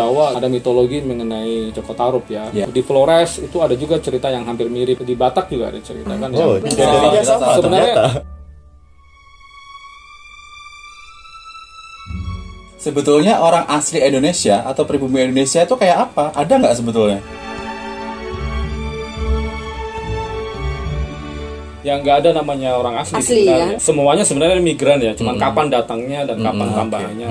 Jawa ada mitologi mengenai Joko Tarub ya. Ya. Di Flores itu ada juga cerita yang hampir mirip. Di Batak juga ada cerita kan. Oh, yang- jadinya sama Sebenarnya- ternyata. Sebetulnya orang asli Indonesia atau pribumi Indonesia itu kayak apa? Ada nggak sebetulnya? yang nggak ada namanya orang asli, Asli, sebenarnya. ya? Semuanya sebenarnya migran ya, cuman kapan datangnya dan kapan Mm, tambahannya.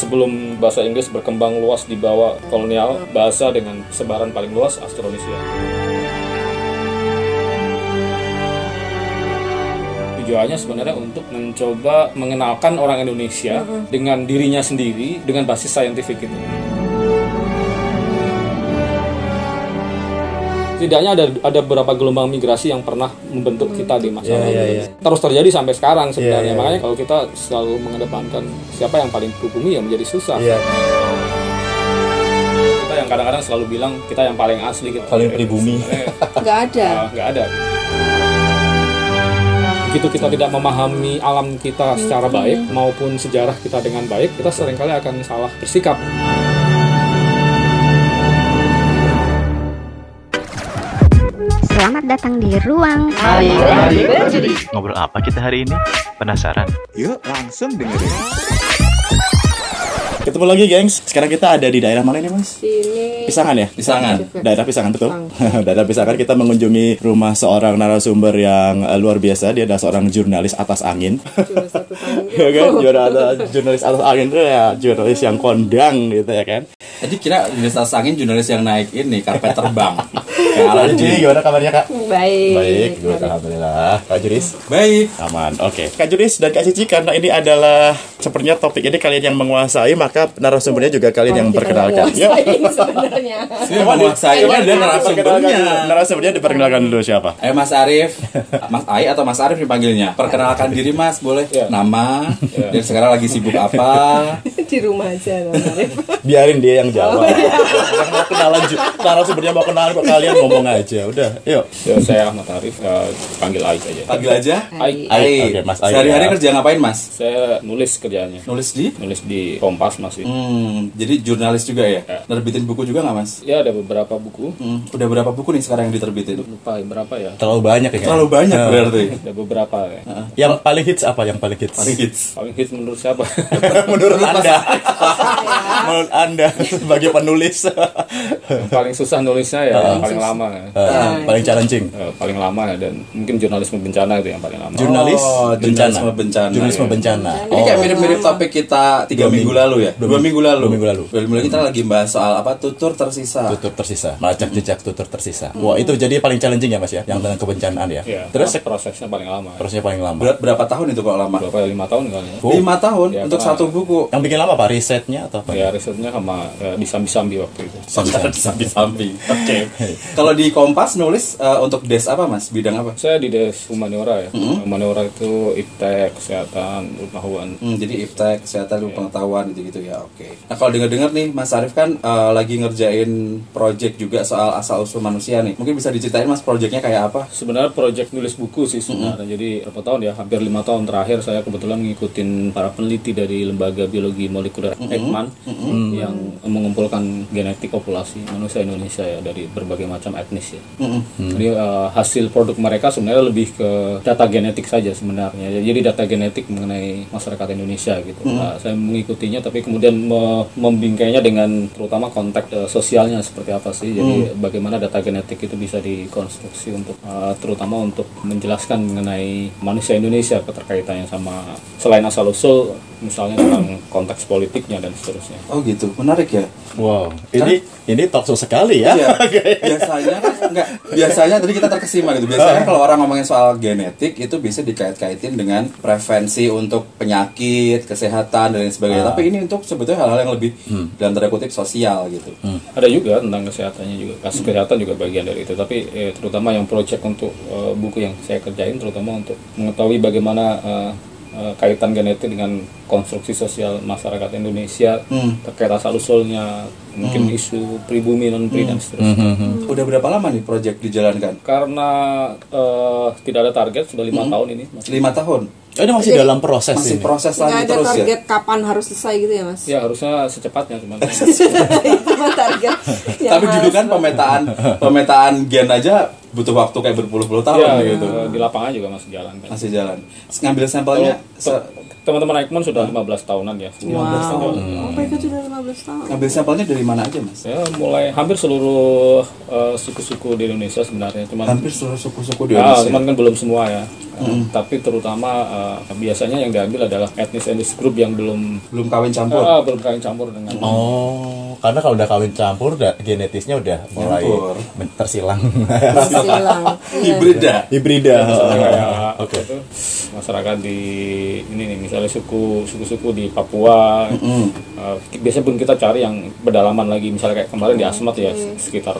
Sebelum bahasa Inggris berkembang luas di bawah kolonial, bahasa dengan sebaran paling luas Austronesia. Tujuannya sebenarnya untuk mencoba mengenalkan orang Indonesia dengan dirinya sendiri dengan basis saintifik itu. Setidaknya ada ada beberapa gelombang migrasi yang pernah membentuk kita di masa Iya, lalu. iya, iya. Terus terjadi sampai sekarang sebenarnya. iya, Makanya kalau kita selalu mengedepankan siapa yang paling pribumi ya menjadi susah. Iya. Kita yang kadang-kadang selalu bilang kita yang paling asli gitu. Paling pribumi. Sebenarnya, nggak ada nggak ada. Begitu kita tidak memahami alam kita secara baik maupun sejarah kita dengan baik, kita sering kali akan salah bersikap. Selamat datang di ruang Ngobrol apa kita hari ini? Penasaran? Yuk langsung dengerin. Ketemu lagi, gengs. Sekarang kita ada di daerah mana ini, Mas? ini Pisangan ya? Pisangan. Daerah Pisangan betul. Daerah Pisangan kita mengunjungi rumah seorang narasumber yang eh, luar biasa. Dia adalah seorang jurnalis atas angin. cuma satu tahun ya kan? Ada jurnalis atas angin itu ya jurnalis yang kondang gitu ya kan. Jadi kira jurnalis atas angin jurnalis yang naik ini karpet terbang. Jadi Aladin. gimana kabarnya Kak? baik Baik, gue alhamdulillah. Kak Juris Baik. aman. Oke. Kak Juris dan Kak Cici karena ini adalah sepertinya topik ini kalian yang menguasai maka narasumbernya juga kalian yang Kita perkenalkan. Ya. sebenarnya menguasai ini dia narasumbernya. Narasumbernya diperkenalkan dulu siapa? Eh Mas Arif, Mas Ai atau Mas Arif dipanggilnya. Perkenalkan diri Mas, boleh? Ya. Nama, dan sekarang lagi sibuk apa? di rumah aja Bang Arif. Biarin dia yang jawab. yang mau kenalan narasumbernya mau kenalan kok kalian ngomong aja. Udah, yuk. Ya, saya Ahmad Arif, uh, panggil Aik aja. Panggil aja. Aik. Aik. Oke, Mas Aik Sehari-hari ya. kerja ngapain Mas? Saya nulis kerjaannya. Nulis di? Nulis di Kompas masih. Hmm, jadi jurnalis juga ya? Ya. Nerbitin buku juga nggak Mas? Ya ada beberapa buku. Hmm, udah berapa buku nih sekarang yang diterbitin? Lupa berapa ya? Terlalu banyak ya. kan? Terlalu banyak berarti. Ada beberapa ya. Yang paling hits apa? Yang paling hits? Paling hits. Paling hits menurut siapa? Menurut Anda. Menurut Anda sebagai penulis. yang paling susah nulisnya ya, yang paling lama ya. Eh, paling challenging. Eh, paling lama ya dan mungkin jurnalisme bencana itu yang paling lama. Jurnalis Oh, bencana. jurnalisme bencana, Jurnalisme ya. bencana. Ini kayak mirip-mirip topik kita tiga Dua minggu, minggu. lalu ya? Dua Dua, minggu- minggu lalu. dua minggu lalu. Dua minggu lalu kita lagi bahas soal apa? Tutur tersisa. tutur tersisa, melacak jejak tutur tersisa. Wah, itu jadi paling challenging ya, Mas ya, yang tentang kebencanaan ya. Ya, Terus prosesnya paling lama. prosesnya paling lama. Ber- berapa tahun itu kok lama? Berapa ya? Lima tahun kali ya? Oh. Lima tahun Ya, untuk satu buku. Yang bikin lama apa? Risetnya atau apa? Ya risetnya sama ya, disambi-sambi waktu itu. Sambil-sambil. Oke. Kalau di Kompas nulis eh, untuk des apa mas? Bidang apa? Saya di Des Humaniora ya. Humaniora itu iptek, kesehatan, pengetahuan. Hmm, jadi iptek, kesehatan, ilmu pengetahuan gitu-gitu ya. Oke. Nah kalau dengar-dengar nih Mas Arif kan eh, lagi ngerjain project juga soal asal usul manusia nih. Mungkin bisa diceritain Mas projectnya kayak apa? Sebenarnya proyek nulis buku sih sebenarnya. Jadi berapa tahun ya? Hampir lima tahun terakhir saya kebetulan ngikutin para peneliti dari lembaga biologi molekuler Ekman yang mengumpulkan genetik populasi manusia Indonesia ya dari berbagai macam etnis ya. Jadi eh, hasil produk mereka sebenarnya lebih ke data genetik saja sebenarnya. Jadi data genetik mengenai masyarakat Indonesia gitu. Nah, saya mengikutinya tapi kemudian me- membingkainya dengan terutama konteks eh, sosialnya seperti apa sih. Jadi bagaimana data genetik itu bisa dikonstruksi untuk eh, terutama untuk menjelaskan mengenai manusia Indonesia keterkaitannya sama selain asal usul misalnya tentang konteks politiknya dan seterusnya. Oh gitu, menarik ya. Wow, ini ini talk show sekali ya. Iya. biasanya kan enggak biasanya tadi kita terkesima gitu. Biasanya kalau orang ngomongin soal genetik itu bisa dikait-kaitin dengan prevensi untuk penyakit, kesehatan dan lain sebagainya. Tapi ini untuk sebetulnya hal-hal yang lebih dalam tanda kutip sosial gitu. Ada juga tentang kesehatannya juga. Kasus kesehatan juga bagian dari itu. Tapi eh, terutama yang proyek untuk eh, buku yang saya kerjain, terutama untuk mengetahui bagaimana eh, eh, kaitan genetik dengan konstruksi sosial masyarakat Indonesia terkait asal usulnya, mungkin isu pribumi non pri dan seterusnya. Udah berapa lama nih project dijalankan? Karena eh, tidak ada target sudah lima tahun ini. Lima tahun. Oh, ini masih dalam proses Masih ini. proses Nggak lagi ada terus ya. target kapan harus selesai gitu ya mas? Ya harusnya secepatnya cuman itu mah target. Tapi dulu kan pemetaan pemetaan gen aja butuh waktu kayak berpuluh-puluh tahun ya, gitu. di lapangan juga masih jalan kan. Masih jalan. Ngambil sampelnya se- Teman-teman Aikman sudah 15 tahunan ya. 19 tahun. Oh, mereka sudah 15 tahun. ngambil sampelnya dari mana aja, Mas? Ya mulai hampir seluruh eh, suku-suku di Indonesia sebenarnya cuman Hampir seluruh suku-suku di Ah, Indonesia. cuman kan belum semua ya. Tapi terutama eh, biasanya yang diambil adalah etnis-etnis grup yang belum Belum kawin campur. ah, belum kawin campur dengan Oh, karena kalau udah kawin campur, udah, genetisnya udah mulai Campur. tersilang. Silang. Iya. Hibrid dah. Hibrida. kayak Oke. masyarakat di ini nih misalnya suku suku-suku di Papua eh, biasanya pun kita cari yang berdalaman lagi misalnya kayak kemarin di Asmat ya sekitar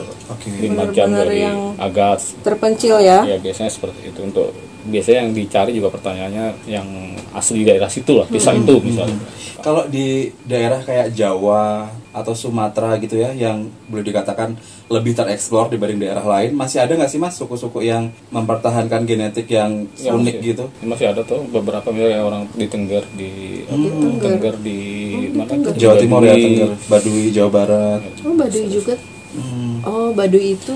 lima jam dari Agas Terpencil ya. ya biasanya seperti itu. Untuk biasanya yang dicari juga pertanyaannya yang asli daerah situ lah desa itu misalnya. Kalau di daerah kayak Jawa atau Sumatera gitu ya, yang boleh dikatakan lebih tereksplor dibanding daerah lain, masih ada nggak sih mas suku-suku yang mempertahankan genetik yang Ya, unik masih- gitu? masih ada tuh beberapa misalnya orang di Tengger di Tengger di mana tuh? Jawa Timur ya. Tengger, Baduy, Jawa Barat. Oh, Baduy juga. Oh, Baduy itu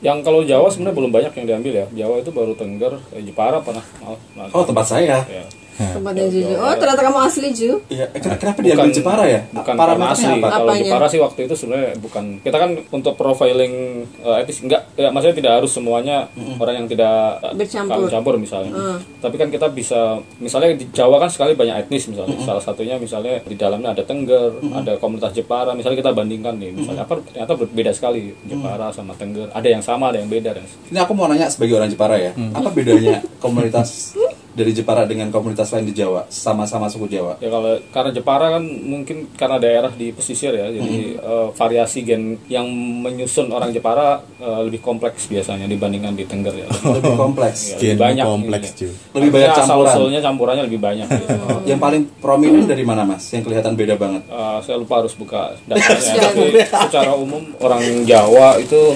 Yang kalau Jawa sebenarnya belum banyak yang diambil ya. Jawa itu baru Tengger, eh, Jepara pernah. Oh, Oh tempat saya. ya. Tempatnya Juju. Oh, ternyata kamu asli Ju. Iya, eh, ken- kenapa diambil Jepara ya? Bukan karena asli. apa? Kalau Apanya? Jepara sih waktu itu sebenarnya bukan. Kita kan untuk profiling eh, etis enggak ya maksudnya tidak harus semuanya orang yang tidak eh, Bercampur. campur misalnya. Tapi kan kita bisa misalnya di Jawa kan sekali banyak etnis misalnya. Salah satunya misalnya di dalamnya ada Tengger, ada komunitas Jepara. Misalnya kita bandingkan nih, misalnya apa ternyata berbeda sekali Jepara sama Tengger. Ada yang sama, ada yang beda dan Ini aku mau nanya sebagai orang Jepara ya, apa bedanya komunitas dari Jepara dengan komunitas lain di Jawa, sama-sama suku Jawa? Ya kalau karena Jepara kan mungkin karena daerah di pesisir ya, jadi eh, variasi gen yang menyusun orang Jepara eh, lebih kompleks biasanya dibandingkan di Tengger ya. Lebih kompleks. Ya, lebih Gen banyak kompleks. Ju. Lebih banyak campuran. Asal-usulnya campurannya lebih banyak. gitu. Yang paling prominent dari mana mas? Yang kelihatan beda banget? Eh, saya lupa harus buka datanya, tapi secara umum orang Jawa itu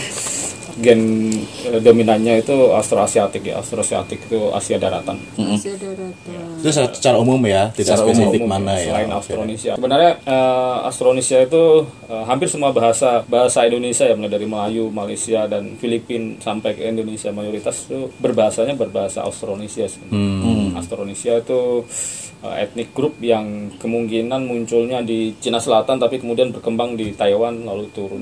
gen eh, dominannya itu Austroasiatik ya, Austroasiatik itu Asia daratan. Asia daratan. Itu secara, secara umum ya, tidak Secara spesifik umum, mana ya. selain. Austronesia. Sebenarnya eh, Austronesia itu eh, hampir semua bahasa bahasa Indonesia ya mulai dari Melayu, Malaysia dan Filipina sampai ke Indonesia mayoritas itu berbahasanya berbahasa Austronesia. sebenarnya. Austronesia itu eh, etnik grup yang kemungkinan munculnya di Cina Selatan tapi kemudian berkembang di Taiwan lalu turun.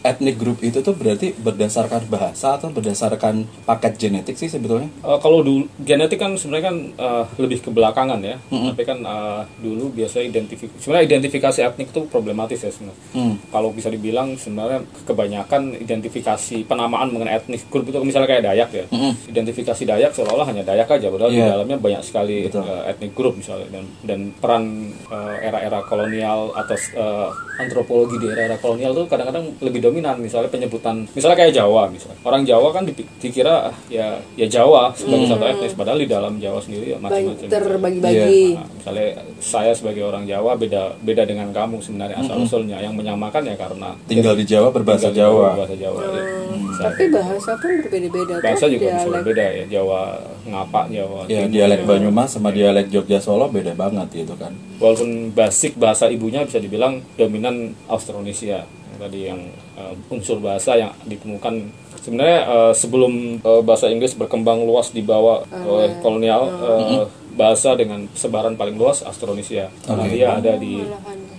Etnik grup itu tuh berarti berdasarkan bahasa atau berdasarkan paket genetik sih sebetulnya? Eh, kalau dulu genetik kan sebenarnya kan eh, lebih ke belakangan ya. Tapi kan eh, dulu biasa identifikasi sebenarnya identifikasi etnik itu problematis ya sebenarnya. Kalau bisa dibilang sebenarnya kebanyakan identifikasi penamaan mengenai etnik grup itu misalnya kayak Dayak ya. Identifikasi Dayak seolah-olah hanya Dayak aja padahal di Iya. dalamnya banyak sekali eh, etnik grup misalnya dan dan peran era-era kolonial atau eh, antropologi di era-era kolonial itu kadang-kadang lebih dominan misalnya penyebutan misalnya kayak Jawa misalnya orang Jawa kan dipi- dikira ah, ya ya Jawa sebagai satu etnis padahal di dalam Jawa sendiri ya Banyak macam-macam terbagi-bagi. Nah, misalnya saya sebagai orang Jawa beda beda dengan kamu sebenarnya asal usulnya yang menyamakan ya karena Tinggal di Jawa berbahasa di Jawa. bahasa Jawa ya. Misalnya. Tapi bahasa pun berbeda-beda. bahasa juga bisa berbeda ya Jawa ngapa Jawa Ya, Timur, dialek Banyumas sama dialek Jogja Solo beda banget gitu kan. walaupun basic bahasa ibunya bisa dibilang dominan Austronesia tadi yang eh, unsur bahasa yang ditemukan. Sebenarnya eh, sebelum eh, bahasa Inggris berkembang luas dibawa oleh kolonial eh, bahasa dengan sebaran paling luas Austronesia karena dia ada di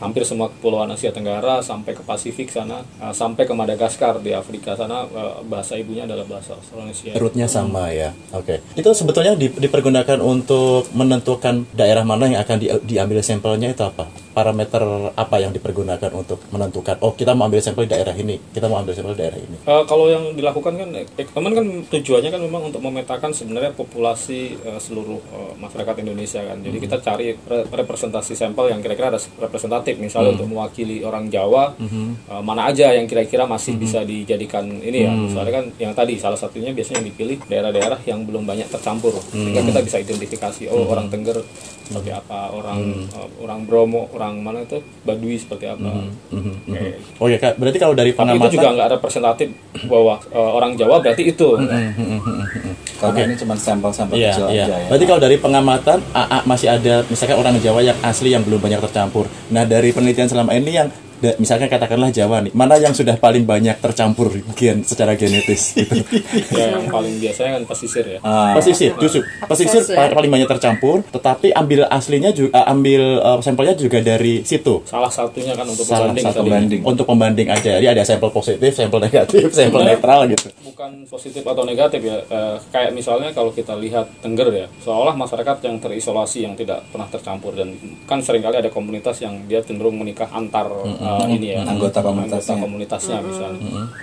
hampir semua kepulauan Asia Tenggara sampai ke Pasifik sana eh, sampai ke Madagaskar di Afrika sana eh, bahasa ibunya adalah bahasa Austronesia Rootnya sama ya. Oke. Itu sebetulnya di- dipergunakan untuk menentukan daerah mana yang akan di- diambil sampelnya itu apa? Parameter apa yang dipergunakan untuk menentukan oh kita mau ambil sampel di daerah ini, kita mau ambil sampel di daerah ini. Eh, kalau yang dilakukan kan, teman kan tujuannya kan memang untuk memetakan sebenarnya populasi eh, seluruh eh, masyarakat Indonesia kan. Jadi kita cari re- representasi sampel yang kira-kira ada representatif, misalnya untuk mewakili orang Jawa, eh, mana aja yang kira-kira masih bisa dijadikan ini ya. Misalnya kan yang tadi salah satunya biasanya yang dipilih daerah-daerah yang belum banyak tercampur, sehingga kita bisa identifikasi oh orang Tengger seperti apa orang eh, orang Bromo orang mana itu Baduy seperti apa. Kayak- Oke, Kak, berarti kalau dari tapi itu pengamatan juga nggak representatif bahwa eh, orang Jawa berarti itu. Karena ini cuma sampel-sampel Iya, kecil iya. aja ya. Berarti kalau dari pengamatan AA masih ada misalkan orang Jawa yang asli yang belum banyak tercampur. Nah, dari penelitian selama ini yang da- misalkan katakanlah Jawa nih, mana yang sudah paling banyak tercampur gen secara genetis gitu. ya yang paling biasanya kan pesisir ya Ah, Pesisir, justru pesisir ya. pa- paling banyak tercampur, tetapi ambil aslinya juga ambil uh, sampelnya juga dari situ. salah satunya kan untuk Salah pembanding satu tadi. pembanding. Untuk pembanding aja. Jadi ada sampel positif, sampel negatif, sampel netral gitu. bukan positif atau negatif ya Eh, kayak misalnya kalau kita lihat Tengger ya seolah masyarakat yang terisolasi yang tidak pernah tercampur dan kan sering kali ada komunitas yang dia cenderung menikah antar eh, ini ya Anggota komunitasnya. anggota komunitasnya. misalnya.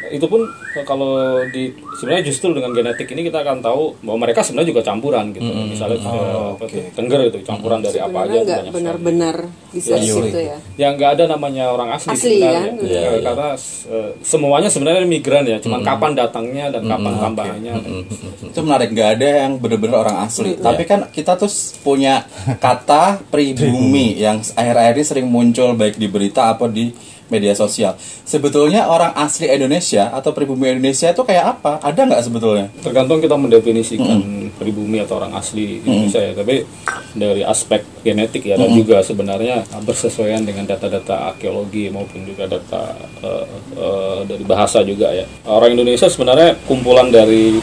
Itu pun eh, kalau di sebenarnya justru dengan genetik ini kita akan tahu bahwa mereka sebenarnya juga campuran gitu. Misalnya eh, apa tuh, Tengger itu campuran dari apa aja Sebenarnya nggak banyak sekali. benar-benar bisa di situ ya. yang nggak ada namanya orang asli, Asli, sebenarnya. kan? Iya, Eh, iya. karena eh, semuanya sebenarnya migran ya cuman kapan datangnya dan kapan tambahannya dan itu menarik nggak ada yang bener-bener orang asli. Tapi kan kita tuh punya kata pribumi. yang akhir-akhir ini sering muncul baik di berita apa di media sosial. Sebetulnya orang asli Indonesia atau pribumi Indonesia itu kayak apa? Ada nggak sebetulnya? Tergantung kita mendefinisikan pribumi atau orang asli Indonesia ya. Tapi dari aspek genetik ya dan juga sebenarnya bersesuaian dengan data-data arkeologi maupun juga data eh, eh, dari bahasa juga ya. Orang Indonesia sebenarnya kumpulan dari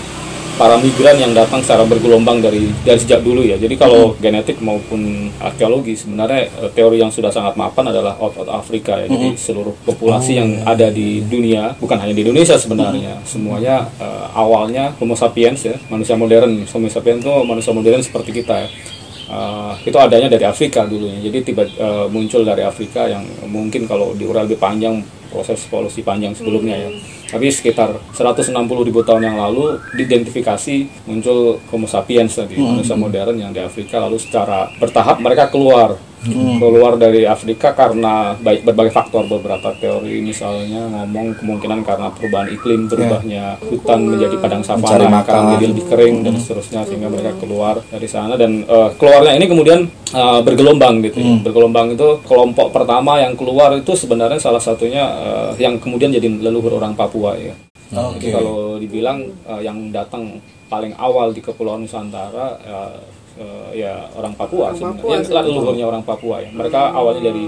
para migran yang datang secara bergelombang dari dari sejak dulu ya. Jadi kalau genetik maupun arkeologi sebenarnya eh, teori yang sudah sangat mapan adalah out of Afrika ya. Jadi seluruh populasi yang ada di dunia bukan hanya di Indonesia sebenarnya semuanya eh, awalnya Homo sapiens ya manusia modern. Homo sapiens itu manusia modern seperti kita ya. Eh, itu adanya dari Afrika dulunya. Jadi tiba eh, muncul dari Afrika yang mungkin kalau diurai lebih panjang proses evolusi panjang sebelumnya ya. Tapi sekitar 160 ribu tahun yang lalu diidentifikasi muncul Homo sapiens tadi manusia modern yang di Afrika lalu secara bertahap mereka keluar keluar dari Afrika karena baik berbagai faktor beberapa teori misalnya ngomong kemungkinan karena perubahan iklim berubahnya hutan menjadi padang savana karena jadi lebih kering dan seterusnya sehingga mereka keluar dari sana dan eh, keluarnya ini kemudian eh, bergelombang gitu ya. bergelombang itu kelompok pertama yang keluar itu sebenarnya salah satunya eh, yang kemudian jadi leluhur orang Papua ya. Oke. jadi kalau dibilang eh, yang datang paling awal di Kepulauan Nusantara eh, eh, ya orang Papua Orang sebenarnya. Papua Ya, sebenarnya. leluhurnya orang Papua ya. Mereka awalnya dari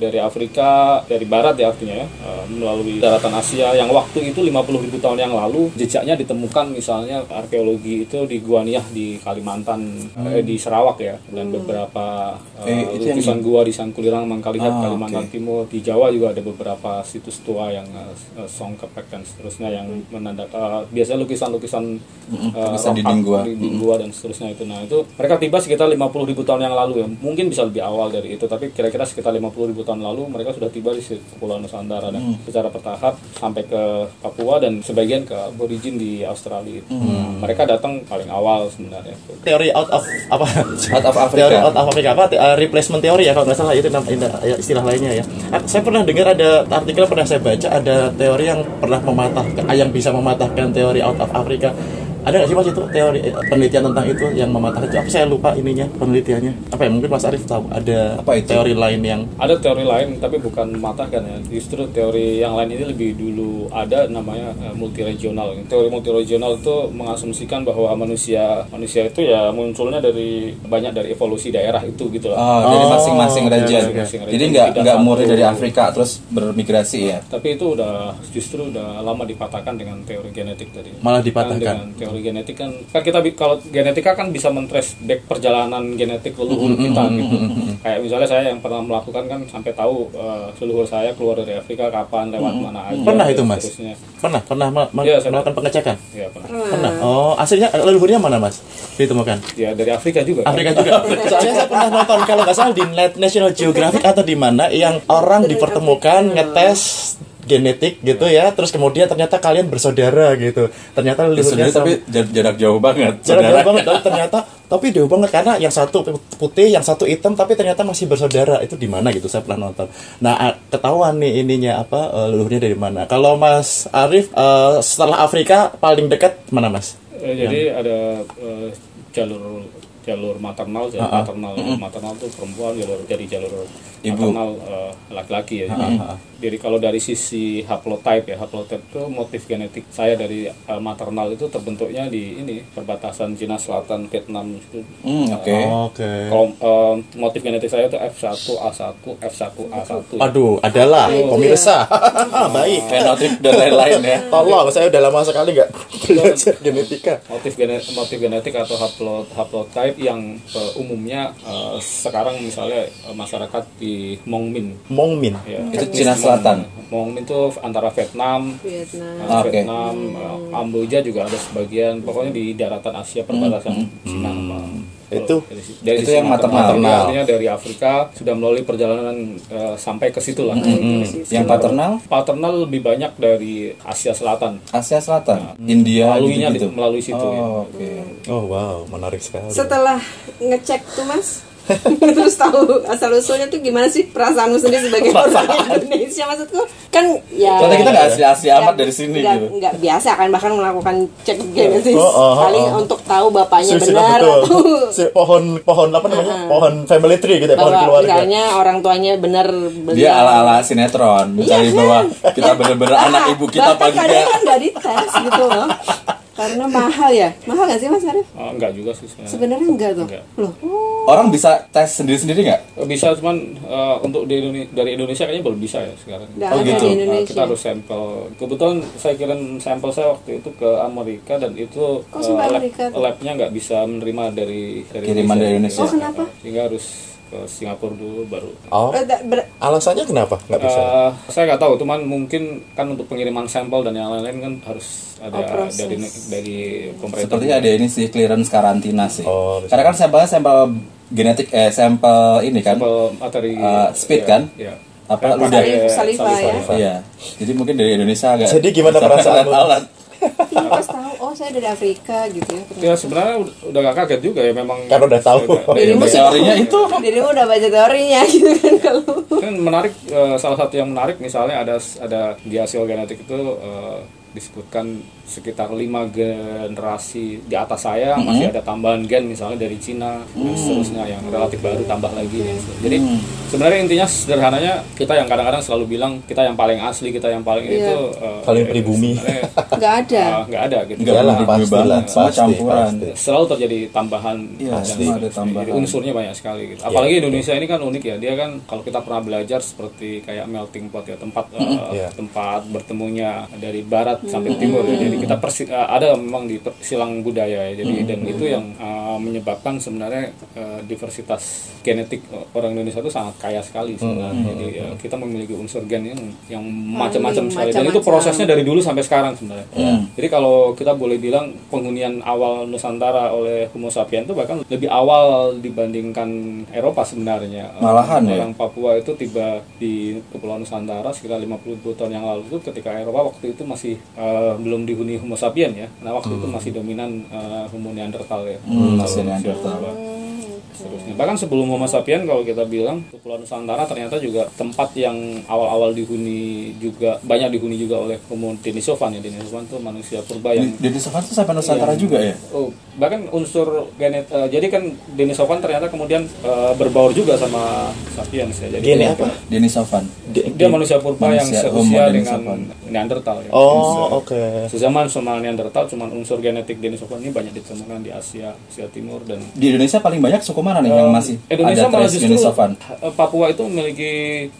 dari Afrika dari barat ya artinya ya eh, melalui daratan Asia. Yang waktu itu 50 ribu tahun yang lalu jejaknya ditemukan misalnya arkeologi itu di Gua Niah di Kalimantan eh, di Sarawak ya dan beberapa eh, Eh, yang lukisan gua di Sangkulirang Mangkalihat Ah, Kalimantan oke. Timur. Di Jawa juga ada beberapa situs tua yang uh, Songkepek dan seterusnya yang menandak eh, biasanya lukisan-lukisan eh, lukisan art gua. di dinding gua dan seterusnya itu. Nah itu mereka tiba sekitar 50 ribu tahun yang lalu ya. Mungkin bisa lebih awal dari itu tapi kira-kira sekitar 50 ribu tahun lalu mereka sudah tiba di Kepulauan Nusantara dan secara bertahap sampai ke Papua dan sebagian ke aborigin di Australia itu. Nah, mereka datang paling awal sebenarnya Teori out of apa? Out of Africa. Teori out of Africa apa? Te- uh, replacement teori ya kalau nggak salah itu nama ya, istilah lainnya ya. Ah, Saya pernah dengar ada artikel pernah saya baca ada teori yang pernah mematahkan yang bisa mematahkan teori out of Africa. Ada nggak sih mas itu teori eh, penelitian tentang itu yang mematahkan itu? Apa saya lupa ininya penelitiannya? Apa ya mungkin Mas Arief tahu ada Apa itu? teori lain yang ada teori lain tapi bukan mematahkan ya justru teori yang lain ini lebih dulu ada namanya uh, multiregional teori multiregional itu mengasumsikan bahwa manusia manusia itu ya munculnya dari banyak dari evolusi daerah itu gitu Oh, lah dari Oh, masing-masing oke, region. masing-masing Jadi region. nggak Tidak nggak murni satu. dari Afrika terus bermigrasi ya. tapi itu udah justru udah lama dipatahkan dengan teori genetik tadi Malah Kan dipatahkan. dengan teori genetik kan kan kita bi- kalau genetika kan bisa men-trace back perjalanan genetik leluhur kita gitu kayak misalnya saya yang pernah melakukan kan sampai tahu eh, leluhur saya keluar dari Afrika kapan lewat mana aja Pernah itu, Mas? seterusnya. pernah pernah Iya, saya- melakukan pengecekan? ya pernah Pernah. Oh, aslinya leluhurnya mana mas? Ditemukan? ya dari Afrika juga kan? Afrika juga. Soalnya saya pernah nonton kalau nggak salah di National Geographic atau di mana yang orang dipertemukan ngetes genetik gitu ya, terus kemudian ternyata kalian bersaudara gitu. Ternyata leluhurnya Sebenarnya tapi jarak jauh banget. Jarak saudara. jauh banget dan ternyata tapi jauh banget karena yang satu putih, yang satu hitam tapi ternyata masih bersaudara. Itu di mana gitu saya pernah nonton. Nah, ketahuan nih ininya apa eh, leluhurnya dari mana. Kalau Mas Arif eh, setelah Afrika paling dekat mana Mas? Eh, jadi ada eh, jalur jalur maternal jadi maternal maternal tuh perempuan jalur jadi jalur Ibu. maternal eh, laki-laki ya jadi, jadi kalau dari sisi haplotype ya haplotype itu motif genetik saya dari eh, maternal itu terbentuknya di ini perbatasan Cina Selatan Vietnam itu Hmm, oke. Oke. kalau eh, motif genetik saya itu F1A1 F1A1 Aduh, adalah pemirsa. Baik. Fenotip dan lain-lain ya. Tolong, saya udah lama sekali nggak belajar genetika. motif genetik motif genetik atau haplo haplotype yang eh, umumnya eh, sekarang misalnya eh, masyarakat di Mongmin Mongmin. ya Itu Cina Selatan. Mongmin itu antara Vietnam Vietnam. eh, Oke. Vietnam eh, Kamboja juga ada sebagian pokoknya di daratan Asia perbatasan Cina sama Itu- dari, itu sisi yang maternal. Jadi artinya dari Afrika sudah melalui perjalanan eh, sampai ke situ lah Yang paternal paternal lebih banyak dari Asia Selatan Asia Selatan, India melaluinya gitu-gitu. di- melalui situ ya. Oh, oke. Oh wow, menarik sekali. Setelah ngecek tuh mas, terus tahu asal usulnya tuh gimana sih perasaanmu sendiri sebagai orang Indonesia maksudku kan ya Soalnya kita nggak asli-asli amat dari sini nggak, gitu. nggak biasa kan bahkan melakukan cek genetis Oh, oh, oh, paling oh. untuk tahu bapaknya Silsilah benar atau Si pohon pohon apa namanya? Pohon family tree gitu ya, pohon keluarga. misalnya orang tuanya benar Dia ala-ala sinetron, mencari bahwa kita bener-bener anak ibu kita juga. kan nggak dites gitu loh karena mahal ya mahal nggak sih mas Arif Oh, enggak juga sih sebenarnya. sebenarnya enggak tuh Enggak. loh Orang bisa tes sendiri-sendiri nggak? bisa cuman eh, untuk di Indonesia, dari Indonesia kayaknya belum bisa ya sekarang. nggak Oh, ada gitu. di Eh, Indonesia kita harus sampel. Kebetulan saya kirim sampel saya waktu itu ke Amerika dan itu Kok sampai eh, lab, Amerika tuh? labnya nggak bisa menerima dari, dari Kiriman dari Indonesia. Oh, kenapa? Sehingga harus ke Singapura dulu baru. Oh, Eh, alasannya kenapa nggak bisa? Eh, saya nggak tahu, cuman mungkin kan untuk pengiriman sampel dan yang lain-lain kan harus ada Oh, dari dari pemerintah. Sepertinya ada ini sih clearance karantina sih. Oh. Karena kan sampelnya sampel genetik eh sampel ini kan sampel materi Eh, speed ya, kan? ya. apa ludah pakai Saliva ya? Iya. Jadi mungkin dari Indonesia agak Jadi gimana perasaan lu? Alat-alat. pas tahu oh saya dari Afrika gitu ya Ya sebenarnya udah, udah gak kaget juga ya memang. Kan udah tahu. Dirimu sih- Teorinya itu. dirimu udah baca teorinya gitu kan kalau kan menarik eh, salah satu yang menarik misalnya ada ada di hasil genetik itu eh, disebutkan sekitar lima generasi di atas saya masih ada tambahan gen misalnya dari Cina dan seterusnya yang relatif baru tambah lagi jadi sebenarnya intinya sederhananya kita yang kadang-kadang selalu bilang kita yang paling asli kita yang paling itu eh, Paling ya, pribumi. nggak ada eh, nggak ada gitu Nggak pernah pasti lah, semua pasti, campuran. pasti. selalu terjadi tambahan Iya, dan semua ada tambahan. Jadi unsurnya banyak sekali gitu. Apalagi Indonesia ini kan unik ya. Dia kan kalau kita pernah belajar seperti kayak melting pot ya, tempat eh, Iya. tempat bertemunya dari barat sampai timur ya. Jadi kita persi- eh, ada memang di per- silang budaya ya. Jadi dan itu yang eh, menyebabkan sebenarnya eh, diversitas genetik orang Indonesia itu sangat kaya sekali sebenarnya. Jadi eh, kita memiliki unsur gen yang yang macam-macam sekali dan itu prosesnya dari dulu sampai sekarang sebenarnya. Jadi kalau kita boleh bilang penghunian awal Nusantara oleh Homo sapiens itu bahkan lebih awal dibandingkan Eropa sebenarnya. Malahan ya? Orang Papua itu tiba di Kepulauan Nusantara sekitar 50 tahun yang lalu itu ketika Eropa waktu itu masih eh, belum dihuni Homo sapiens ya. Nah waktu itu masih dominan eh, Homo Neanderthal ya. Hmm, masih Neanderthal. Seterusnya. Bahkan sebelum Homo sapiens kalau kita bilang Kepulauan Nusantara ternyata juga tempat yang awal-awal dihuni juga banyak dihuni juga oleh Homo Denisovan ya. Denisovan itu manusia purba yang Denisovan itu sampai Nusantara juga ya? Oh, bahkan unsur genet eh, jadi kan Denisovan ternyata kemudian eh, berbaur juga sama sapiens ya. Jadi Gini apa? Denisovan. Dia manusia purba yang Manusia, Homo seusia dengan. Neanderthal ya. Oh, oke. Sezaman sama Neanderthal cuman unsur genetik Denisovan ini banyak ditemukan di Asia, Asia Timur dan Di Indonesia paling banyak suku mana nih yang masih Indonesia ada malah trace justru Denisovan? eh, Papua itu memiliki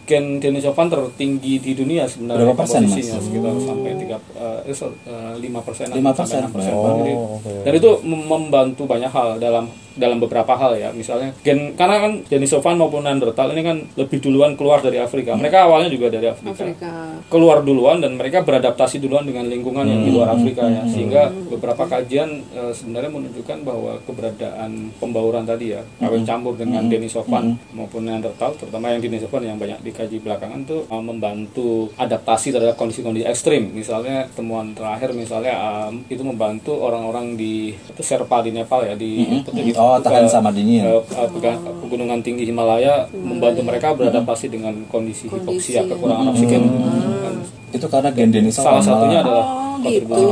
gen Denisovan tertinggi di dunia sebenarnya Berapa persen, Mas? sekitar sampai tiga eh, so- eh, lima persen Lima persen. Oh, oke. dan itu mem- membantu banyak hal dalam dalam beberapa hal ya. Misalnya gen karena kan Denisovan maupun Neanderthal ini kan lebih duluan keluar dari Afrika. Mereka awalnya juga dari Afrika, Afrika. Keluar duluan dan mereka beradaptasi duluan dengan lingkungan yang di luar Afrika ya. Sehingga beberapa kajian eh, sebenarnya menunjukkan bahwa keberadaan pembauran tadi ya kawin campur dengan Denisovan maupun Neanderthal terutama yang Denisovan yang banyak dikaji belakangan tuh eh, membantu adaptasi terhadap kondisi-kondisi ekstrim. Misalnya temuan terakhir misalnya em, itu membantu orang-orang di itu Sherpa di Nepal ya di itu di- Oh, tahan ke- sama dingin. ke- ke pega- pegunungan tinggi Himalaya membantu mereka beradaptasi dengan kondisi hipoksia kekurangan oksigen. Kan Itu karena gen salah satunya adalah gitu.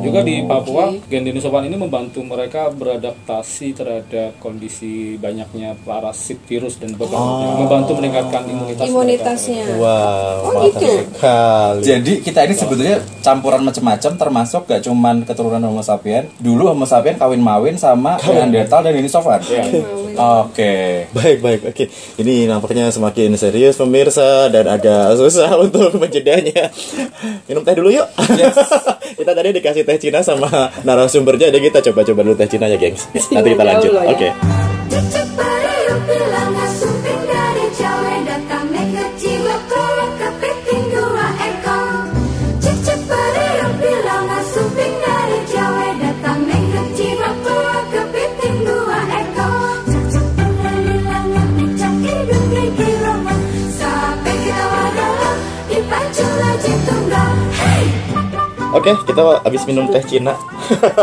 Juga di Papua, gen dinosowan ini membantu mereka beradaptasi terhadap kondisi banyaknya parasit virus dan beberapa membantu meningkatkan imunitas. mereka. Imunitasnya. Wow, Oh, gitu. sekali. Jadi kita ini sebetulnya campuran macam-macam termasuk gak cuman keturunan Homo sapien. Dulu Homo sapien kawin mawin sama Neanderthal dan dinosaurus. Oke. Baik, baik, oke. Ini nampaknya semakin serius pemirsa dan agak susah untuk menjedanya. Minum teh dulu yuk. kita tadi dikasih teh Cina sama narasumbernya, jadi kita coba-coba dulu teh Cina ya, gengs. Nanti kita Jauh lanjut. Oke. Cecep Oke, kita habis minum teh Cina.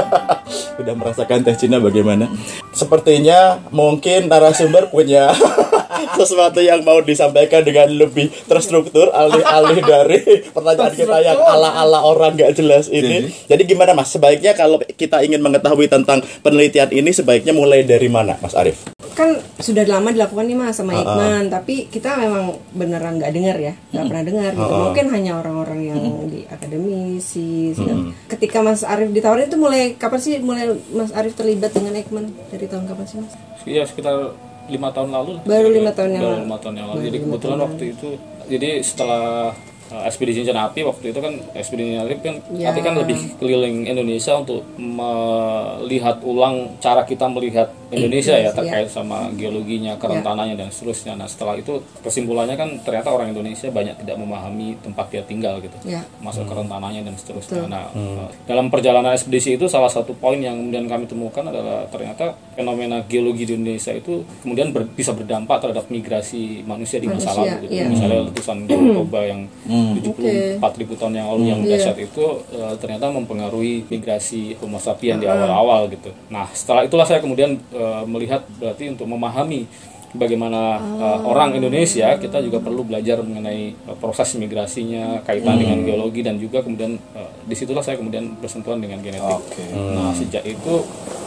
Udah merasakan teh Cina bagaimana? Sepertinya mungkin narasumber punya sesuatu yang mau disampaikan dengan lebih terstruktur alih-alih dari pertanyaan kita yang ala-ala orang gak jelas ini. Jadi gimana Mas? Sebaiknya kalau kita ingin mengetahui tentang penelitian ini sebaiknya mulai dari mana, Mas Arief? Kan sudah lama dilakukan nih mas sama Iqman. Tapi kita memang beneran nggak dengar ya nggak pernah dengar gitu. Mungkin hanya orang-orang yang di akademisi segala- ketika Mas Arief ditawarin itu mulai kapan sih mulai Mas Arief terlibat dengan Iqman? Dari tahun kapan sih mas? Iya sekitar lima tahun lalu. Baru lima tahun yang Baru lalu. lima tahun yang lalu. Jadi kebetulan waktu itu, jadi setelah uh, ekspedisi Cincin Api waktu itu kan ekspedisi Cincin Api kan, Ya. Api kan lebih keliling Indonesia untuk melihat ulang cara kita melihat Indonesia ya terkait sama geologinya, kerentanannya dan seterusnya. Nah setelah itu kesimpulannya kan ternyata orang Indonesia banyak tidak memahami tempat dia tinggal gitu, Ya. masuk kerentanannya dan seterusnya. Nah uh, dalam perjalanan ekspedisi itu salah satu poin yang kemudian kami temukan adalah ternyata fenomena geologi di Indonesia itu kemudian ber- bisa berdampak terhadap migrasi manusia di masa lalu gitu. iya. Misalnya letusan Toba yang 74 ribu tahun yang lalu yang Iya. dahsyat itu eh, ternyata mempengaruhi migrasi Homo sapien di awal-awal gitu. Nah, setelah itulah saya kemudian eh, melihat berarti untuk memahami bagaimana eh, orang Indonesia kita juga perlu belajar mengenai eh, proses migrasinya kaitan dengan geologi dan juga kemudian eh, di situlah saya kemudian bersentuhan dengan genetik. Nah, sejak itu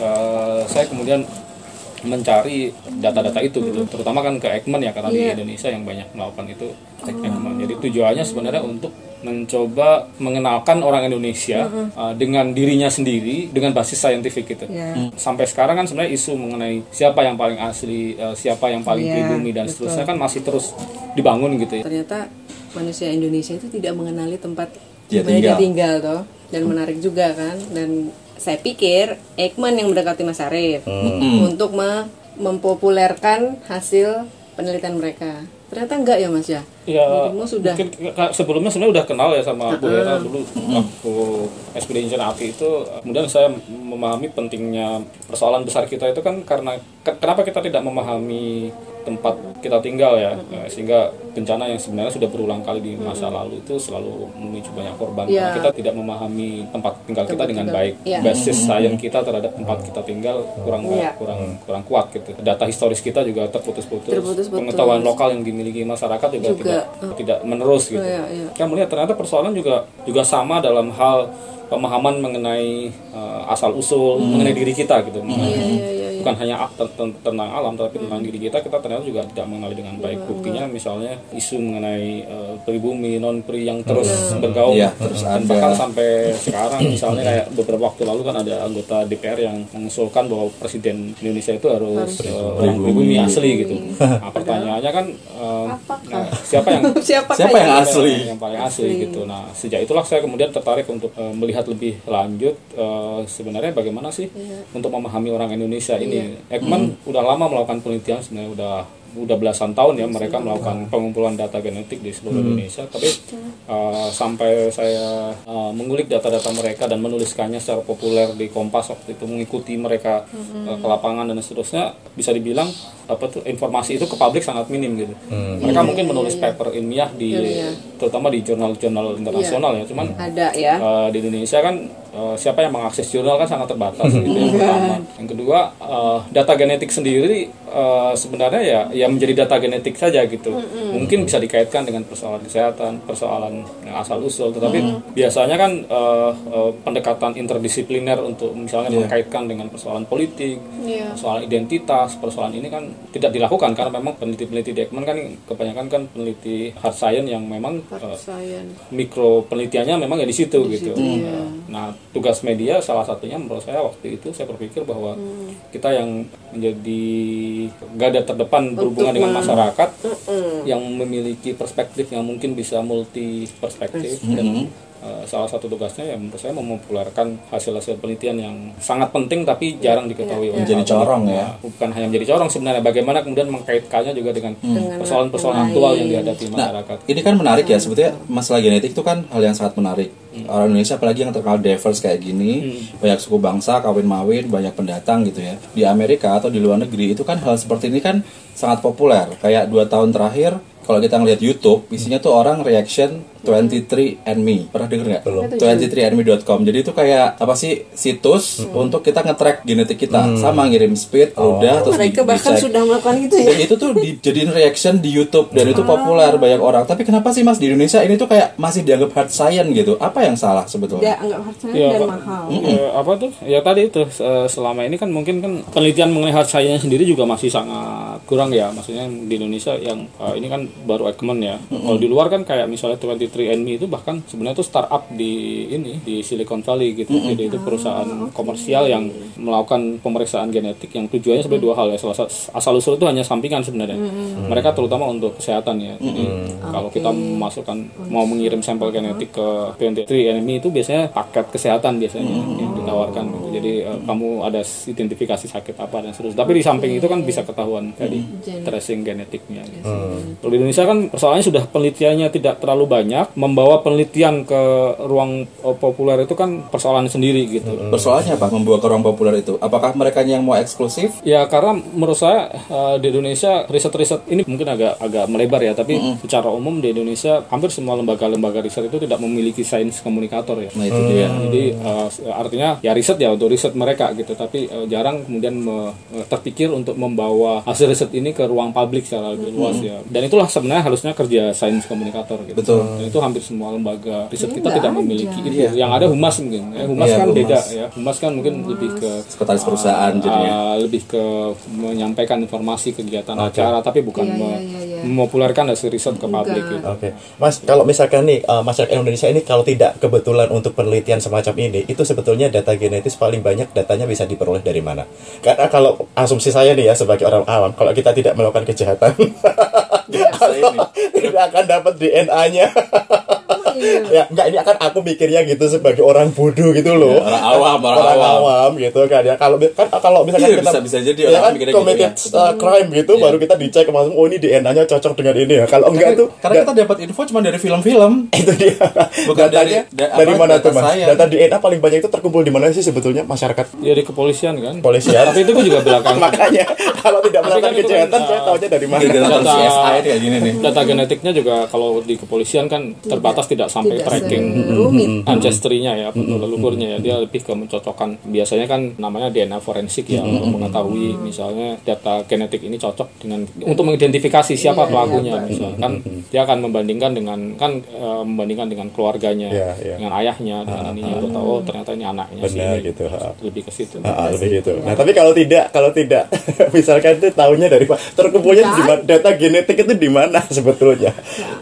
eh, saya kemudian mencari data-data itu gitu. Terutama kan ke Ekman ya karena di Indonesia yang banyak melakukan itu Ekman. Jadi tujuannya sebenarnya untuk mencoba mengenalkan orang Indonesia uh, dengan dirinya sendiri dengan basis saintifik gitu. Ya. sampai sekarang kan sebenarnya isu mengenai siapa yang paling asli uh, siapa yang paling Iya, pribumi dan betul. seterusnya kan masih terus dibangun gitu ya. Ternyata manusia Indonesia itu tidak mengenali tempat Dia di mana dia tinggal. tinggal toh dan menarik juga kan dan saya pikir Ekman yang mendekati Mas Arief untuk me- mempopulerkan hasil penelitian mereka. Ternyata enggak ya Mas ya? Ya, Dirimu sudah mungkin sebelumnya sebenarnya udah kenal ya sama Bu Hera dulu. Waktu Expedition Api itu. Kemudian saya memahami pentingnya persoalan besar kita itu kan karena ke- kenapa kita tidak memahami tempat kita tinggal ya, Eh, sehingga bencana yang sebenarnya sudah berulang kali di masa lalu itu selalu memicu banyak korban. Ya. Karena kita tidak memahami tempat tinggal kita dengan tinggal. baik. Ya. Basis sains kita terhadap tempat kita tinggal kurang Ya. kurang kurang kuat gitu. Data historis kita juga terputus-putus. Terputus-putus. Pengetahuan lokal yang dimiliki masyarakat juga, Juga, tidak tidak menerus gitu. Iya, iya. Kita melihat ternyata persoalan juga juga sama dalam hal pemahaman mengenai uh, asal usul mengenai diri kita gitu. Mengenai- Iya, iya, iya, iya. Bukan hanya a- ten- ten- tentang alam tapi tentang diri kita kita ternyata juga tidak mengenali dengan baik. Buktinya misalnya isu mengenai uh, pribumi non pri yang terus bergaung. Iya, terus dan ada. bahkan sampai sekarang misalnya kayak beberapa waktu lalu kan ada anggota DPR yang mengusulkan bahwa presiden Indonesia itu harus, uh, orang pribumi asli gitu. Nah, pertanyaannya kan uh, nah, siapa yang siapa Siapa yang asli? yang paling asli gitu. Nah, sejak itulah saya kemudian tertarik untuk eh, melihat lebih lanjut eh, sebenarnya bagaimana sih untuk memahami orang Indonesia ini. Ekman udah lama melakukan penelitian sebenarnya udah udah belasan tahun ya mereka melakukan pengumpulan data genetik di seluruh Indonesia. Tapi eh, sampai saya eh, mengulik data-data mereka dan menuliskannya secara populer di Kompas waktu itu mengikuti mereka eh, ke lapangan dan seterusnya bisa dibilang apa tuh informasi itu ke publik sangat minim gitu. Mereka mungkin menulis paper ilmiah di Ilmiah. terutama di jurnal-jurnal internasional ya cuman ada ya. eh, di Indonesia kan siapa yang mengakses jurnal kan sangat terbatas gitu yang pertama. Yang kedua data genetik sendiri eh, sebenarnya ya ya menjadi data genetik saja gitu. Mungkin bisa dikaitkan dengan persoalan kesehatan, persoalan asal usul, tetapi biasanya kan eh, eh, pendekatan interdisipliner untuk misalnya mengkaitkan dengan persoalan politik, Iya. persoalan identitas, persoalan ini kan tidak dilakukan karena memang peneliti-peneliti di Ekman kan kebanyakan kan peneliti hard science yang memang eh, Science. mikro penelitiannya memang ya di situ gitu. Nah, tugas media salah satunya menurut saya waktu itu saya berpikir bahwa kita yang menjadi garda terdepan berhubungan dengan masyarakat yang memiliki perspektif yang mungkin bisa multi perspektif dan eh, salah satu tugasnya ya menurut saya mempopulerkan hasil-hasil penelitian yang sangat penting tapi jarang diketahui oleh Menjadi publik. corong ya. Nah, bukan hanya menjadi corong sebenarnya bagaimana kemudian mengkaitkannya juga dengan persoalan-persoalan aktual yang dihadapi Nah, masyarakat. ini kan menarik ya sebetulnya masalah genetik itu kan hal yang sangat menarik. Orang Indonesia apalagi yang terkenal diverse kayak gini, banyak suku bangsa, kawin mawin, banyak pendatang gitu ya. Di Amerika atau di luar negeri itu kan hal seperti ini kan sangat populer. Kayak dua tahun terakhir kalau kita ngeliat YouTube, isinya tuh orang reaction 23andMe. Pernah denger nggak? Belum. 23andMe.com. Jadi itu kayak apa sih situs untuk kita nge-track genetik kita. Sama ngirim speed, udah terus Mereka di- bahkan sudah melakukan itu ya. Dan itu tuh dijadiin reaction di YouTube dan itu populer banyak orang. Tapi kenapa sih Mas di Indonesia ini tuh kayak masih dianggap hard science gitu? Apa yang salah sebetulnya? anggap harganya Ya, dan Pak. mahal. Eh, apa tuh ya tadi itu eh, selama ini kan mungkin kan penelitian mengenai hard science sendiri juga masih sangat kurang ya maksudnya di Indonesia yang eh, ini kan baru Ekman ya kalau di luar kan kayak misalnya 23andMe itu bahkan sebenarnya itu startup di ini di Silicon Valley gitu. Jadi itu perusahaan komersial yang melakukan pemeriksaan genetik yang tujuannya sebenarnya dua hal ya. Salah satu asal usul itu hanya sampingan sebenarnya. Mereka terutama untuk kesehatan ya. Jadi kalau kita memasukkan mau mengirim sampel genetik ke 23andMe itu biasanya paket kesehatan biasanya yang ditawarkan gitu. jadi eh, kamu ada identifikasi sakit apa dan seterusnya. Tapi di samping itu kan bisa ketahuan tadi tracing genetiknya. Gitu. kalau di Indonesia kan persoalannya sudah penelitiannya tidak terlalu banyak membawa penelitian ke ruang eh, populer itu kan persoalan sendiri gitu Persoalannya apa membuat ke ruang populer itu? Apakah mereka yang mau eksklusif? Ya karena menurut saya eh, di Indonesia riset-riset ini mungkin agak agak melebar ya, tapi secara umum di Indonesia hampir semua lembaga-lembaga riset itu tidak memiliki sains komunikator ya. Nah itu dia. Jadi eh, artinya ya riset ya untuk riset mereka gitu, tapi eh, jarang kemudian me- terpikir untuk membawa hasil riset ini ke ruang publik secara lebih luas ya. Dan itulah sebenarnya harusnya kerja sains komunikator gitu. Betul. Dan itu hampir semua lembaga riset kita tidak memiliki itu. Yang ada humas mungkin. Eh, humas Iya, kan humas. beda ya. Humas kan mungkin lebih ke Sekretaris perusahaan jadinya. Uh, lebih ke menyampaikan informasi kegiatan acara tapi bukan Iya, iya, iya, iya. memopulerkan hasil riset ke publik gitu. Oke, Mas, kalau misalkan nih uh, masyarakat Indonesia ini kalau tidak kebetulan untuk penelitian semacam ini, itu sebetulnya data genetis paling banyak datanya bisa diperoleh dari mana? Karena kalau asumsi saya nih ya sebagai orang awam, kalau kita tidak melakukan kejahatan, tidak akan dapat DNA-nya. ハハハハ! Ya, enggak ini akan aku mikirnya gitu sebagai orang bodoh gitu loh. Orang awam, orang orang awam. awam gitu kan ya. Kalau kan kalau misalkan Iya, kita bisa- bisa jadi ya orang kan mikirnya gitu committed ya. Betul. uh, crime gitu baru kita dicek langsung oh ini DNA-nya cocok dengan ini ya. Kalau enggak Karena, tuh karena kita dapat info cuma dari film-film. itu dia Bukan datanya dari- da- dari apa, mana data tuh mas data DNA paling banyak itu terkumpul di mana sih sebetulnya masyarakat Ya di kepolisian kan. Polisian. Tapi itu juga belakang. makanya kalau tidak melakukan kan itu kejahatan kan, saya uh, tahunya dari mana dalam Data- CSI kayak gini nih. Data genetiknya juga kalau di kepolisian kan terbatas tidak sampai Tidak tracking serumit. ancestry-nya ya, atau leluhurnya ya. Dia lebih ke mencocokkan. Biasanya kan namanya DNA forensik ya untuk mengetahui misalnya data genetik ini cocok dengan untuk mengidentifikasi siapa Iya, pelakunya iya, misalkan dia akan membandingkan dengan kan eh, membandingkan dengan keluarganya, Iya, iya. dengan ayahnya, dengan ininya untuk tahu oh ternyata ini anaknya benar gitu ha. Lebih ke situ. Ah, ah, lebih gitu. Nah, tapi kalau tidak, kalau tidak, misalkan itu tahunya dari terkumpulnya? Data genetik itu di mana sebetulnya?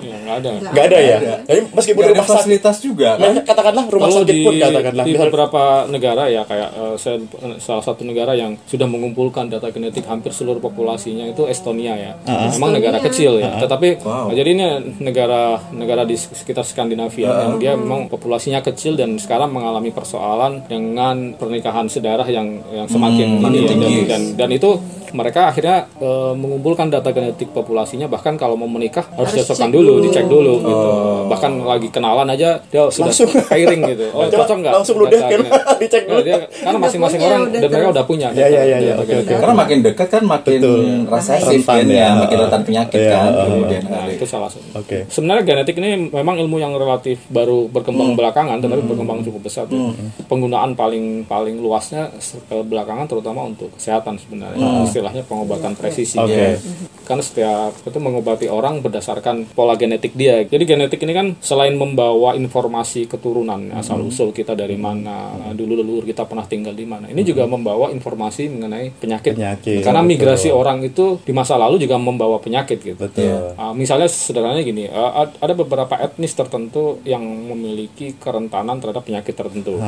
Ya, nggak ada. Nggak ada ya. Jadi meskipun ada rumah sakit, fasilitas juga kan? Nah, katakanlah rumah Kalau sakit di, pun katakanlah, di misal beberapa negara ya kayak saya salah satu negara yang sudah mengumpulkan data genetik hampir seluruh populasinya itu Estonia ya. Memang negara kecil ya. Tetapi jadi ini negara negara di sekitar Skandinavia yang dia memang populasinya kecil dan sekarang mengalami persoalan dengan pernikahan sedarah yang yang semakin Hmm, ini ya. tinggi. dan, dan dan itu mereka akhirnya eh, mengumpulkan data genetik populasinya bahkan kalau mau menikah harus Harus cocokkan dulu dulu. dicek cek dulu gitu bahkan lagi kenalan aja dia sudah Langsung. pairing gitu oh Coba cocok nggak langsung ludah data kan? Dicek dulu. Nah, dia, karena masing-masing punya, orang udah dan mereka udah punya Ya, ya, ya, ya. Karena makin dekat kan makin Betul. resesif Rentan gennya, ya. makin rentan penyakit Iya, kan. uh, kemudian Nah, itu salah satu. Oke. Sebenarnya genetik ini memang ilmu yang relatif baru berkembang Hmm. belakangan, tetapi berkembang cukup besar. tuh. Penggunaan paling paling luasnya belakangan terutama untuk kesehatan sebenarnya. Istilahnya pengobatan presisi. Hmm. Oke. Ya. Karena setiap itu mengobati orang berdasarkan pola genetik dia. Jadi genetik ini kan selain membawa informasi keturunan asal usul kita dari mana, dulu leluhur kita pernah tinggal di mana. Ini juga membawa informasi mengenai penyakit. Penyakit, Karena betul. migrasi orang itu di masa lalu juga membawa penyakit gitu. Betul. Uh, misalnya sederhananya gini, uh, ad- ada beberapa etnis tertentu yang memiliki kerentanan terhadap penyakit tertentu.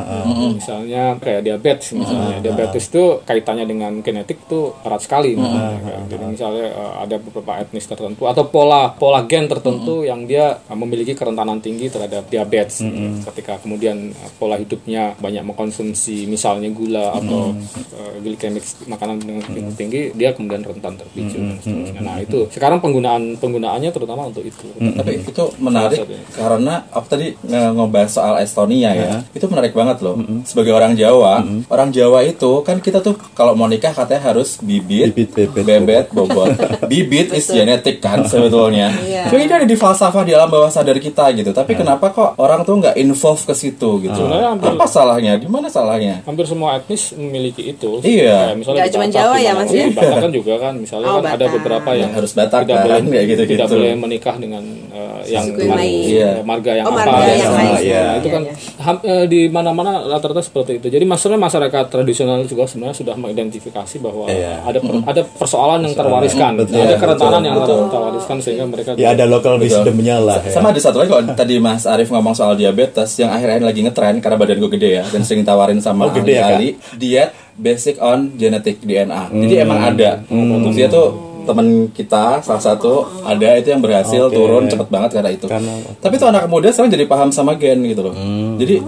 Misalnya kayak diabetes, misalnya diabetes itu kaitannya dengan genetik tuh erat sekali. misalnya. Kayak Jadi misalnya uh, ada beberapa etnis tertentu atau pola pola gen tertentu yang dia uh, memiliki kerentanan tinggi terhadap diabetes. Ketika kemudian uh, pola hidupnya banyak mengkonsumsi misalnya gula atau uh, glikemik makanan dengan tinggi, dia kemudian rentan terpicu dan seterusnya. Nah itu sekarang penggunaan penggunaannya terutama untuk itu. Tapi itu menarik karena aku tadi nge- ngebahas soal Estonia ya. Itu menarik banget loh. Sebagai orang Jawa, orang Jawa itu kan kita tuh kalau mau nikah katanya harus bibit, Bibit, bebet, bebet, bobot. bibit is genetik kan sebetulnya. Iya. Jadi ini ada di falsafah di alam bawah sadar kita gitu. Tapi kenapa kok orang tuh nggak involve ke situ gitu? Sebenarnya hampir- Apa salahnya? Di mana salahnya? hampir semua etnis memiliki itu. Iya. Kayak misalnya Nggak di cuma Jawa ya, Mas, ya? di Batak kan juga kan, misalnya Oh, kan ada beberapa yang Yang harus Batak tidak kan, boleh kayak gitu-gitu. tidak boleh menikah dengan eh, yang yang mar- lain. Iya. marga yang Oh, apa. marga ya, yang sama. lain. Nah, Iya. itu kan Iya, eh, di mana-mana rata-rata seperti itu. Jadi maksudnya masyarakat tradisional juga sebenarnya sudah mengidentifikasi bahwa Iya. ada per- ada persoalan yang terwariskan, Betul. ada kerentanan yang terwariskan sehingga mereka Ya ada local Betul. wisdomnya lah. ya. Sama ada satu lagi kalau tadi Mas Arief ngomong soal diabetes yang akhir-akhir lagi ngetren karena badan gue gede ya dan sering tawarin sama Oh, gede ya, ahli diet basic on genetic DNA. Jadi emang ada. Untuk dia tuh teman kita salah satu ada itu yang berhasil Oke. turun cepet banget karena itu. Karena- Tapi tuh anak muda sekarang jadi paham sama gen gitu loh. Jadi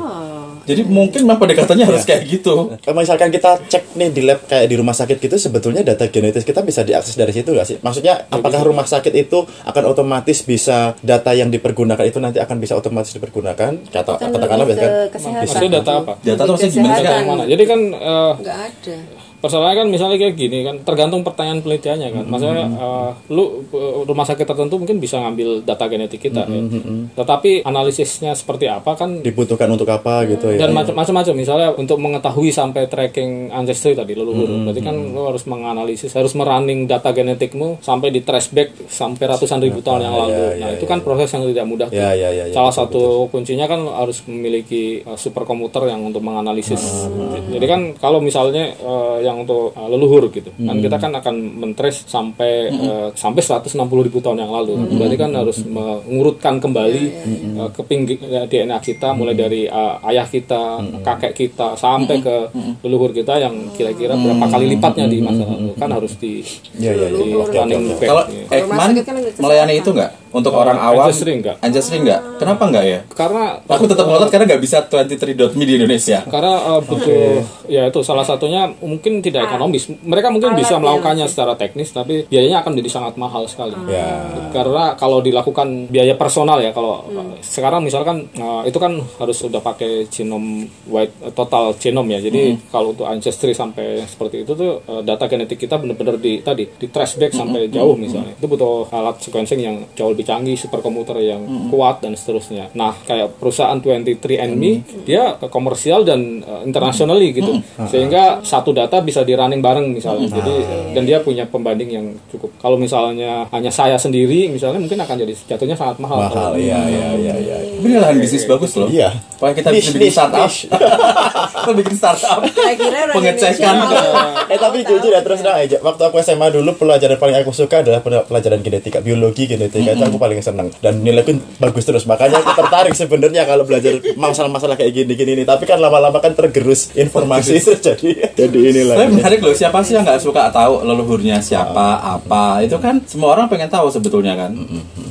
jadi mungkin memang pendekatannya harus kayak gitu. Kalau misalkan kita cek nih di lab kayak di rumah sakit gitu sebetulnya data genetis kita bisa diakses dari situ nggak sih? Maksudnya apakah rumah sakit itu akan otomatis bisa data yang dipergunakan itu nanti akan bisa otomatis dipergunakan? Kata Kan katakanlah kesehatan. Maksudnya data apa? Data tuh maksudnya gimana sih? Data yang mana? Jadi kan eh, Nggak ada. Persoalannya kan misalnya kayak gini kan tergantung pertanyaan penelitiannya kan. Maksudnya eh, lu eh, rumah sakit tertentu mungkin bisa ngambil data genetik kita ya. Tetapi analisisnya seperti apa kan dibutuhkan untuk apa gitu ya? dan macam- macam-macam. Misalnya untuk mengetahui sampai tracking ancestry tadi leluhur. Berarti kan lu harus menganalisis harus merunning data genetikmu sampai di trace back sampai ratusan ribu tahun yang lalu. ya, nah ya, itu kan proses yang tidak mudah tuh. Ya, ya, ya, ya, salah betul, satu kuncinya kan harus memiliki uh, superkomputer yang untuk menganalisis. Ah, jadi kan kalau misalnya uh, yang untuk uh, leluhur gitu. Hmm. kan kita kan akan mentrace sampai uh, sampai 160 ribu tahun yang lalu. Hmm. berarti kan harus mengurutkan kembali uh, ke pinggir uh, DNA kita mulai Hmm. dari uh, ayah kita kakek kita sampai ke leluhur kita yang kira-kira berapa kali lipatnya di masa lalu. Kan harus di Ya, ya, ya. di ya. Lebih kesehatan. melayani itu nggak untuk orang awam? ancestry nggak. Ancestry nggak? Kenapa nggak ya? karena Aku tetap ngotot karena nggak bisa 23.me di Indonesia. karena uh, butuh ya itu salah satunya mungkin tidak ekonomis mereka mungkin bisa melakukannya secara teknis tapi biayanya akan menjadi sangat mahal sekali Ya. karena kalau dilakukan biaya personal ya kalau uh, sekarang misalkan uh, itu kan harus sudah pakai genome wide uh, total genome ya jadi kalau untuk ancestry sampai seperti itu tuh uh, data genetik kita benar-benar di tadi di trace back sampai jauh misalnya itu butuh alat sequencing yang jauh lebih canggih superkomputer yang kuat dan seterusnya. Nah kayak perusahaan 23andMe dia uh, komersial dan uh, internationally gitu. Sehingga satu data bisa di running bareng misalnya. Jadi dan dia punya pembanding yang cukup. Kalau misalnya hanya saya sendiri misalnya mungkin akan jadi jatuhnya sangat mahal Mahal, Kalau- ya, ya, ya, ya. Ini lahan bisnis bagus loh. Iya. Pokoknya kita bisa bikin startup. kita bikin startup. Pengecekan. Eh tapi jujur ya terus terang aja. Waktu aku SMA dulu pelajaran paling aku suka adalah pel- pelajaran genetika biologi genetika. Itu aku paling seneng dan nilaiku bagus terus makanya aku tertarik sebenarnya kalau belajar masalah-masalah kayak gini-gini nih tapi kan lama-lama kan tergerus informasi terus jadi jadi inilah Tapi menarik loh, siapa sih yang nggak suka tahu leluhurnya siapa, apa? Itu kan semua orang pengen tahu sebetulnya kan.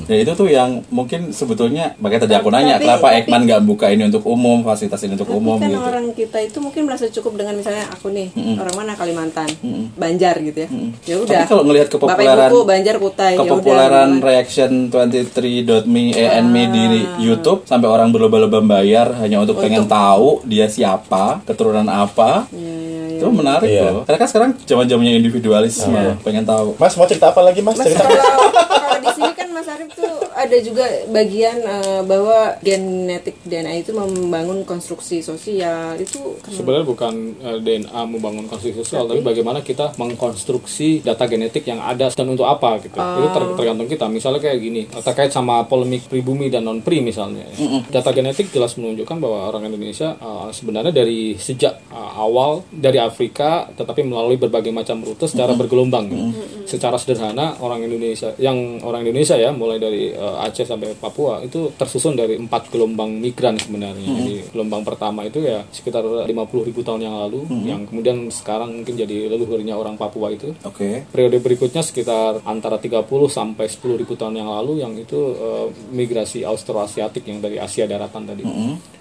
Dan itu tuh yang mungkin sebetulnya makanya tadi aku nanya Tapi- kenapa tapi- Ekman nggak buka ini untuk umum, fasilitas ini untuk Tapi umum kan gitu. orang kita itu mungkin merasa cukup dengan misalnya aku nih orang mana Kalimantan, Banjar gitu ya. Ya udah. Tapi kalau ngelihat kepopuleran Bapak Ibuku Banjar Kutai. ya kepopuleran gitu. reaction 23.me eh, and me di YouTube sampai orang berlomba-lomba bayar hanya untuk pengen tahu dia siapa, keturunan apa. Iya, iya, iya. Itu menarik Iya. loh. Karena kan sekarang zaman-zamannya individualis semua pengen tahu. Mas mau cerita apa lagi Mas? Mas Cerita. kalau kalau di sini kan Mas Arief tuh ada juga bagian eh, bahwa genetik DNA itu membangun konstruksi sosial itu? Sebenarnya bukan eh, DNA membangun konstruksi sosial, tapi bagaimana kita mengkonstruksi data genetik yang ada dan untuk apa gitu. Itu ter- tergantung kita. Misalnya kayak gini, terkait sama polemik pribumi dan non pri misalnya. ya. Data genetik jelas menunjukkan bahwa orang Indonesia eh, sebenarnya dari sejak eh, awal dari Afrika, tetapi melalui berbagai macam rute secara bergelombang. gitu. Secara sederhana orang Indonesia, yang orang Indonesia ya, mulai dari eh, Aceh sampai Papua itu tersusun dari empat gelombang migran sebenarnya. Jadi gelombang pertama itu ya sekitar 50 ribu tahun yang lalu, yang kemudian sekarang mungkin jadi leluhurnya orang Papua itu. Oke. Periode berikutnya sekitar antara 30 sampai 10 ribu tahun yang lalu yang itu eh, migrasi Austroasiatik yang dari Asia daratan tadi.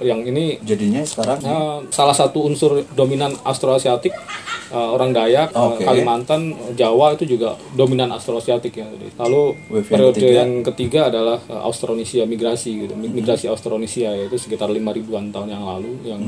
Yang ini Jadinya sekarang eh, salah satu unsur dominan Austroasiatik eh, orang Dayak, eh, Oke. Kalimantan, Jawa itu juga dominan Austroasiatik ya. tadi. Lalu Wave periode. Yang ketiga adalah eh, Austronesia migrasi gitu. Mi- Migrasi Austronesia yaitu sekitar 5 ribuan tahun yang lalu yang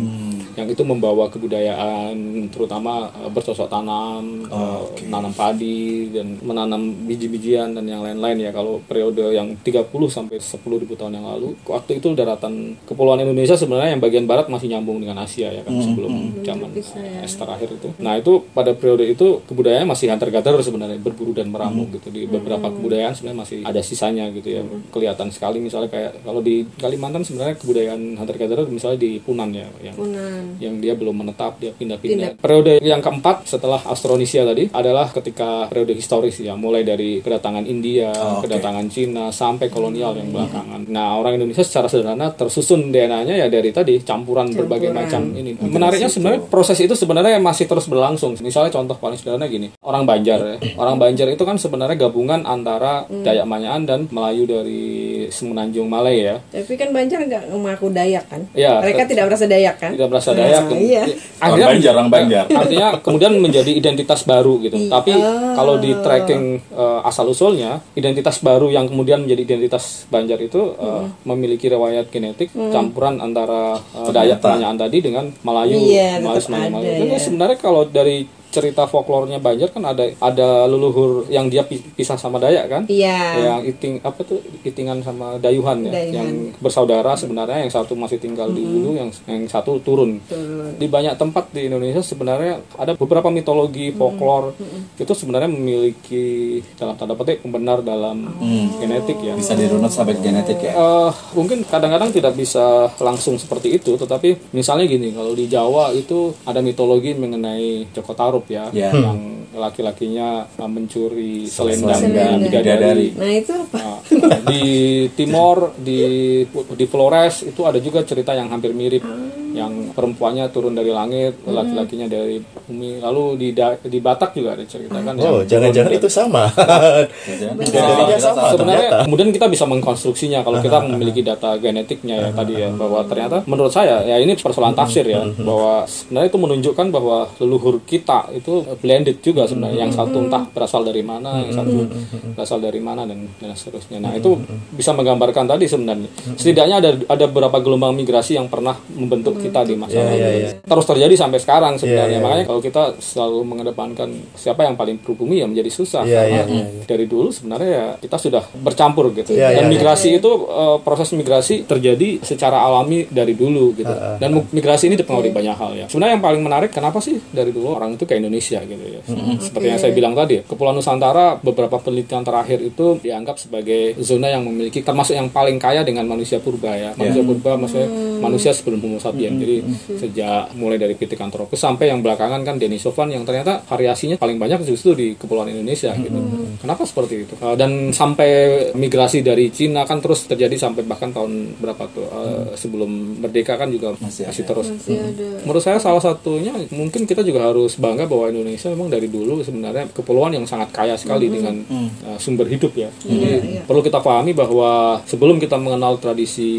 yang itu membawa kebudayaan terutama eh, bercocok tanam, eh, menanam padi dan menanam biji-bijian dan yang lain-lain ya. Kalau periode yang 30 sampai 10 ribu tahun yang lalu, waktu itu daratan kepulauan Indonesia sebenarnya yang bagian barat masih nyambung dengan Asia ya kan sebelum zaman eh, es terakhir itu. Nah, itu pada periode itu kebudayaan masih hunter gatherer sebenarnya berburu dan meramu gitu di beberapa kebudayaan sebenarnya masih ada sisanya gitu ya. Kelihatan sekali misalnya kayak kalau di Kalimantan sebenarnya kebudayaan hunter gatherer misalnya di Punan ya yang Punan. yang dia belum menetap dia pindah-pindah. Periode yang keempat setelah Austronesia tadi adalah ketika periode historis ya, mulai dari kedatangan India, Oh, oke. kedatangan Cina sampai kolonial yang belakangan. Nah, orang Indonesia secara sederhana tersusun DNA-nya ya dari tadi campuran, berbagai macam ini. Menariknya sebenarnya proses itu sebenarnya masih terus berlangsung. Misalnya contoh paling sederhana gini, orang Banjar ya. Orang Banjar itu kan sebenarnya gabungan antara Dayak Manyaan dan Melayu dari Semenanjung Malay ya. Tapi kan Banjar nggak mengaku Dayak kan? Iya. Mereka tidak merasa Dayak kan? tidak berasa Dayak. Nah, iya. Orang Banjar, orang Banjar. Artinya kemudian menjadi identitas baru gitu. Tapi kalau di tracking eh, asal usulnya, identitas baru yang kemudian menjadi identitas Banjar itu eh, memiliki riwayat genetik campuran antara eh, Dayak Manyaan tadi dengan Melayu, Iya, Melayu Melayu. Jadi ya. sebenarnya kalau dari cerita folklornya Banjar kan ada ada leluhur yang dia pi- pisah sama Dayak kan? Iya. Yang iting apa tuh itingan sama Dayuhan ya, Dayuhan. yang bersaudara sebenarnya yang satu masih tinggal di hulu, yang yang satu turun. Di banyak tempat di Indonesia sebenarnya ada beberapa mitologi folklore itu sebenarnya memiliki dalam tanda petik pembenar dalam genetik ya. bisa dirunut sampai genetik ya. Eh, mungkin kadang-kadang tidak bisa langsung seperti itu, tetapi misalnya gini, kalau di Jawa itu ada mitologi mengenai Joko Tarub ya, Ya. yang laki-lakinya eh, mencuri selendang Selendang. bidadari. Bidadari. Nah itu apa? Nah, di Timor di di Flores itu ada juga cerita yang hampir mirip yang perempuannya turun dari langit laki-lakinya dari bumi. Lalu di Da- di Batak juga ada cerita kan Oh, jangan-jangan itu sama. Kita sama. sebenarnya kemudian kita bisa mengkonstruksinya kalau kita memiliki data genetiknya ya tadi ya bahwa ternyata menurut saya ya ini persoalan tafsir ya bahwa sebenarnya itu menunjukkan bahwa leluhur kita itu blended juga sebenarnya. Yang satu entah berasal dari mana yang satu berasal dari mana dan dan seterusnya. Nah itu bisa menggambarkan tadi sebenarnya. Setidaknya ada ada beberapa gelombang migrasi yang pernah membentuk kita di masa lalu terus terjadi sampai sekarang sebenarnya. makanya kalau kita selalu mengedepankan siapa yang paling pribumi ya menjadi susah. Iya, karena iya, dari dulu sebenarnya ya kita sudah bercampur gitu. Iya, dan iya, migrasi itu eh, proses migrasi terjadi secara alami dari dulu gitu. Dan mu- migrasi ini dipengaruhi banyak hal ya. Sebenarnya yang paling menarik kenapa sih dari dulu orang itu ke Indonesia gitu ya? Seperti yang saya bilang tadi Kepulauan Nusantara beberapa penelitian terakhir itu dianggap sebagai zona yang memiliki termasuk yang paling kaya dengan manusia purba ya. Manusia purba maksudnya manusia sebelum Homo sapiens ya. Jadi sejak mulai dari Pithecanthropus sampai yang belakangan kan Denisovan yang ternyata variasinya paling banyak justru di kepulauan Indonesia gitu. Kenapa seperti itu? Uh, dan sampai migrasi dari Cina kan terus terjadi sampai bahkan tahun berapa tuh uh, sebelum merdeka kan juga masih, terus. Masih ada. Menurut saya salah satunya mungkin kita juga harus bangga bahwa Indonesia memang dari dulu sebenarnya kepulauan yang sangat kaya sekali dengan uh, sumber hidup ya. Jadi perlu kita pahami bahwa sebelum kita mengenal tradisi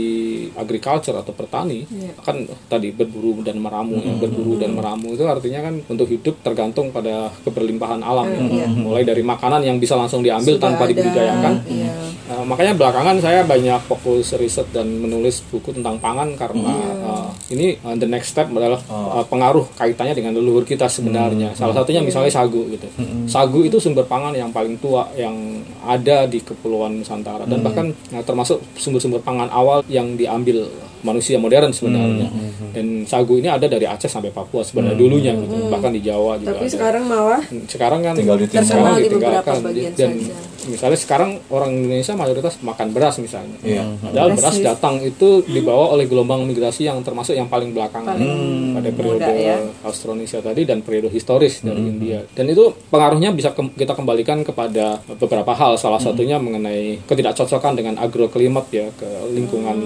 agriculture atau pertani kan tadi berburu dan meramu ya. Berburu dan meramu itu artinya kan untuk hidup tergantung pada keberlimpahan alam ya. Mulai dari makanan yang bisa langsung diambil Sudah tanpa ada, dibudidaykan. iya. Uh, makanya belakangan saya banyak fokus riset dan menulis buku tentang pangan karena uh, ini uh, the next step adalah uh, pengaruh kaitannya dengan leluhur kita sebenarnya. Salah satunya misalnya sagu gitu. Sagu itu sumber pangan yang paling tua yang ada di kepulauan Nusantara dan bahkan uh, termasuk sumber-sumber pangan awal yang diambil manusia modern sebenarnya. Dan sagu ini ada dari Aceh sampai Papua sebenarnya dulunya gitu. Bahkan di Jawa juga Tapi ada. sekarang malah sekarang kan Tinggal ditinggal. sekarang Terkenal di beberapa ditinggalkan. bagian dan saja. misalnya sekarang orang Indonesia mayoritas makan beras misalnya Iya. padahal beras datang itu dibawa oleh gelombang migrasi yang termasuk yang paling belakangan pada periode muda ya. Austronesia tadi dan periode historis dari India dan itu pengaruhnya bisa kem- kita kembalikan kepada beberapa hal salah satunya mengenai ketidakcocokan dengan agroklimat ya ke lingkungan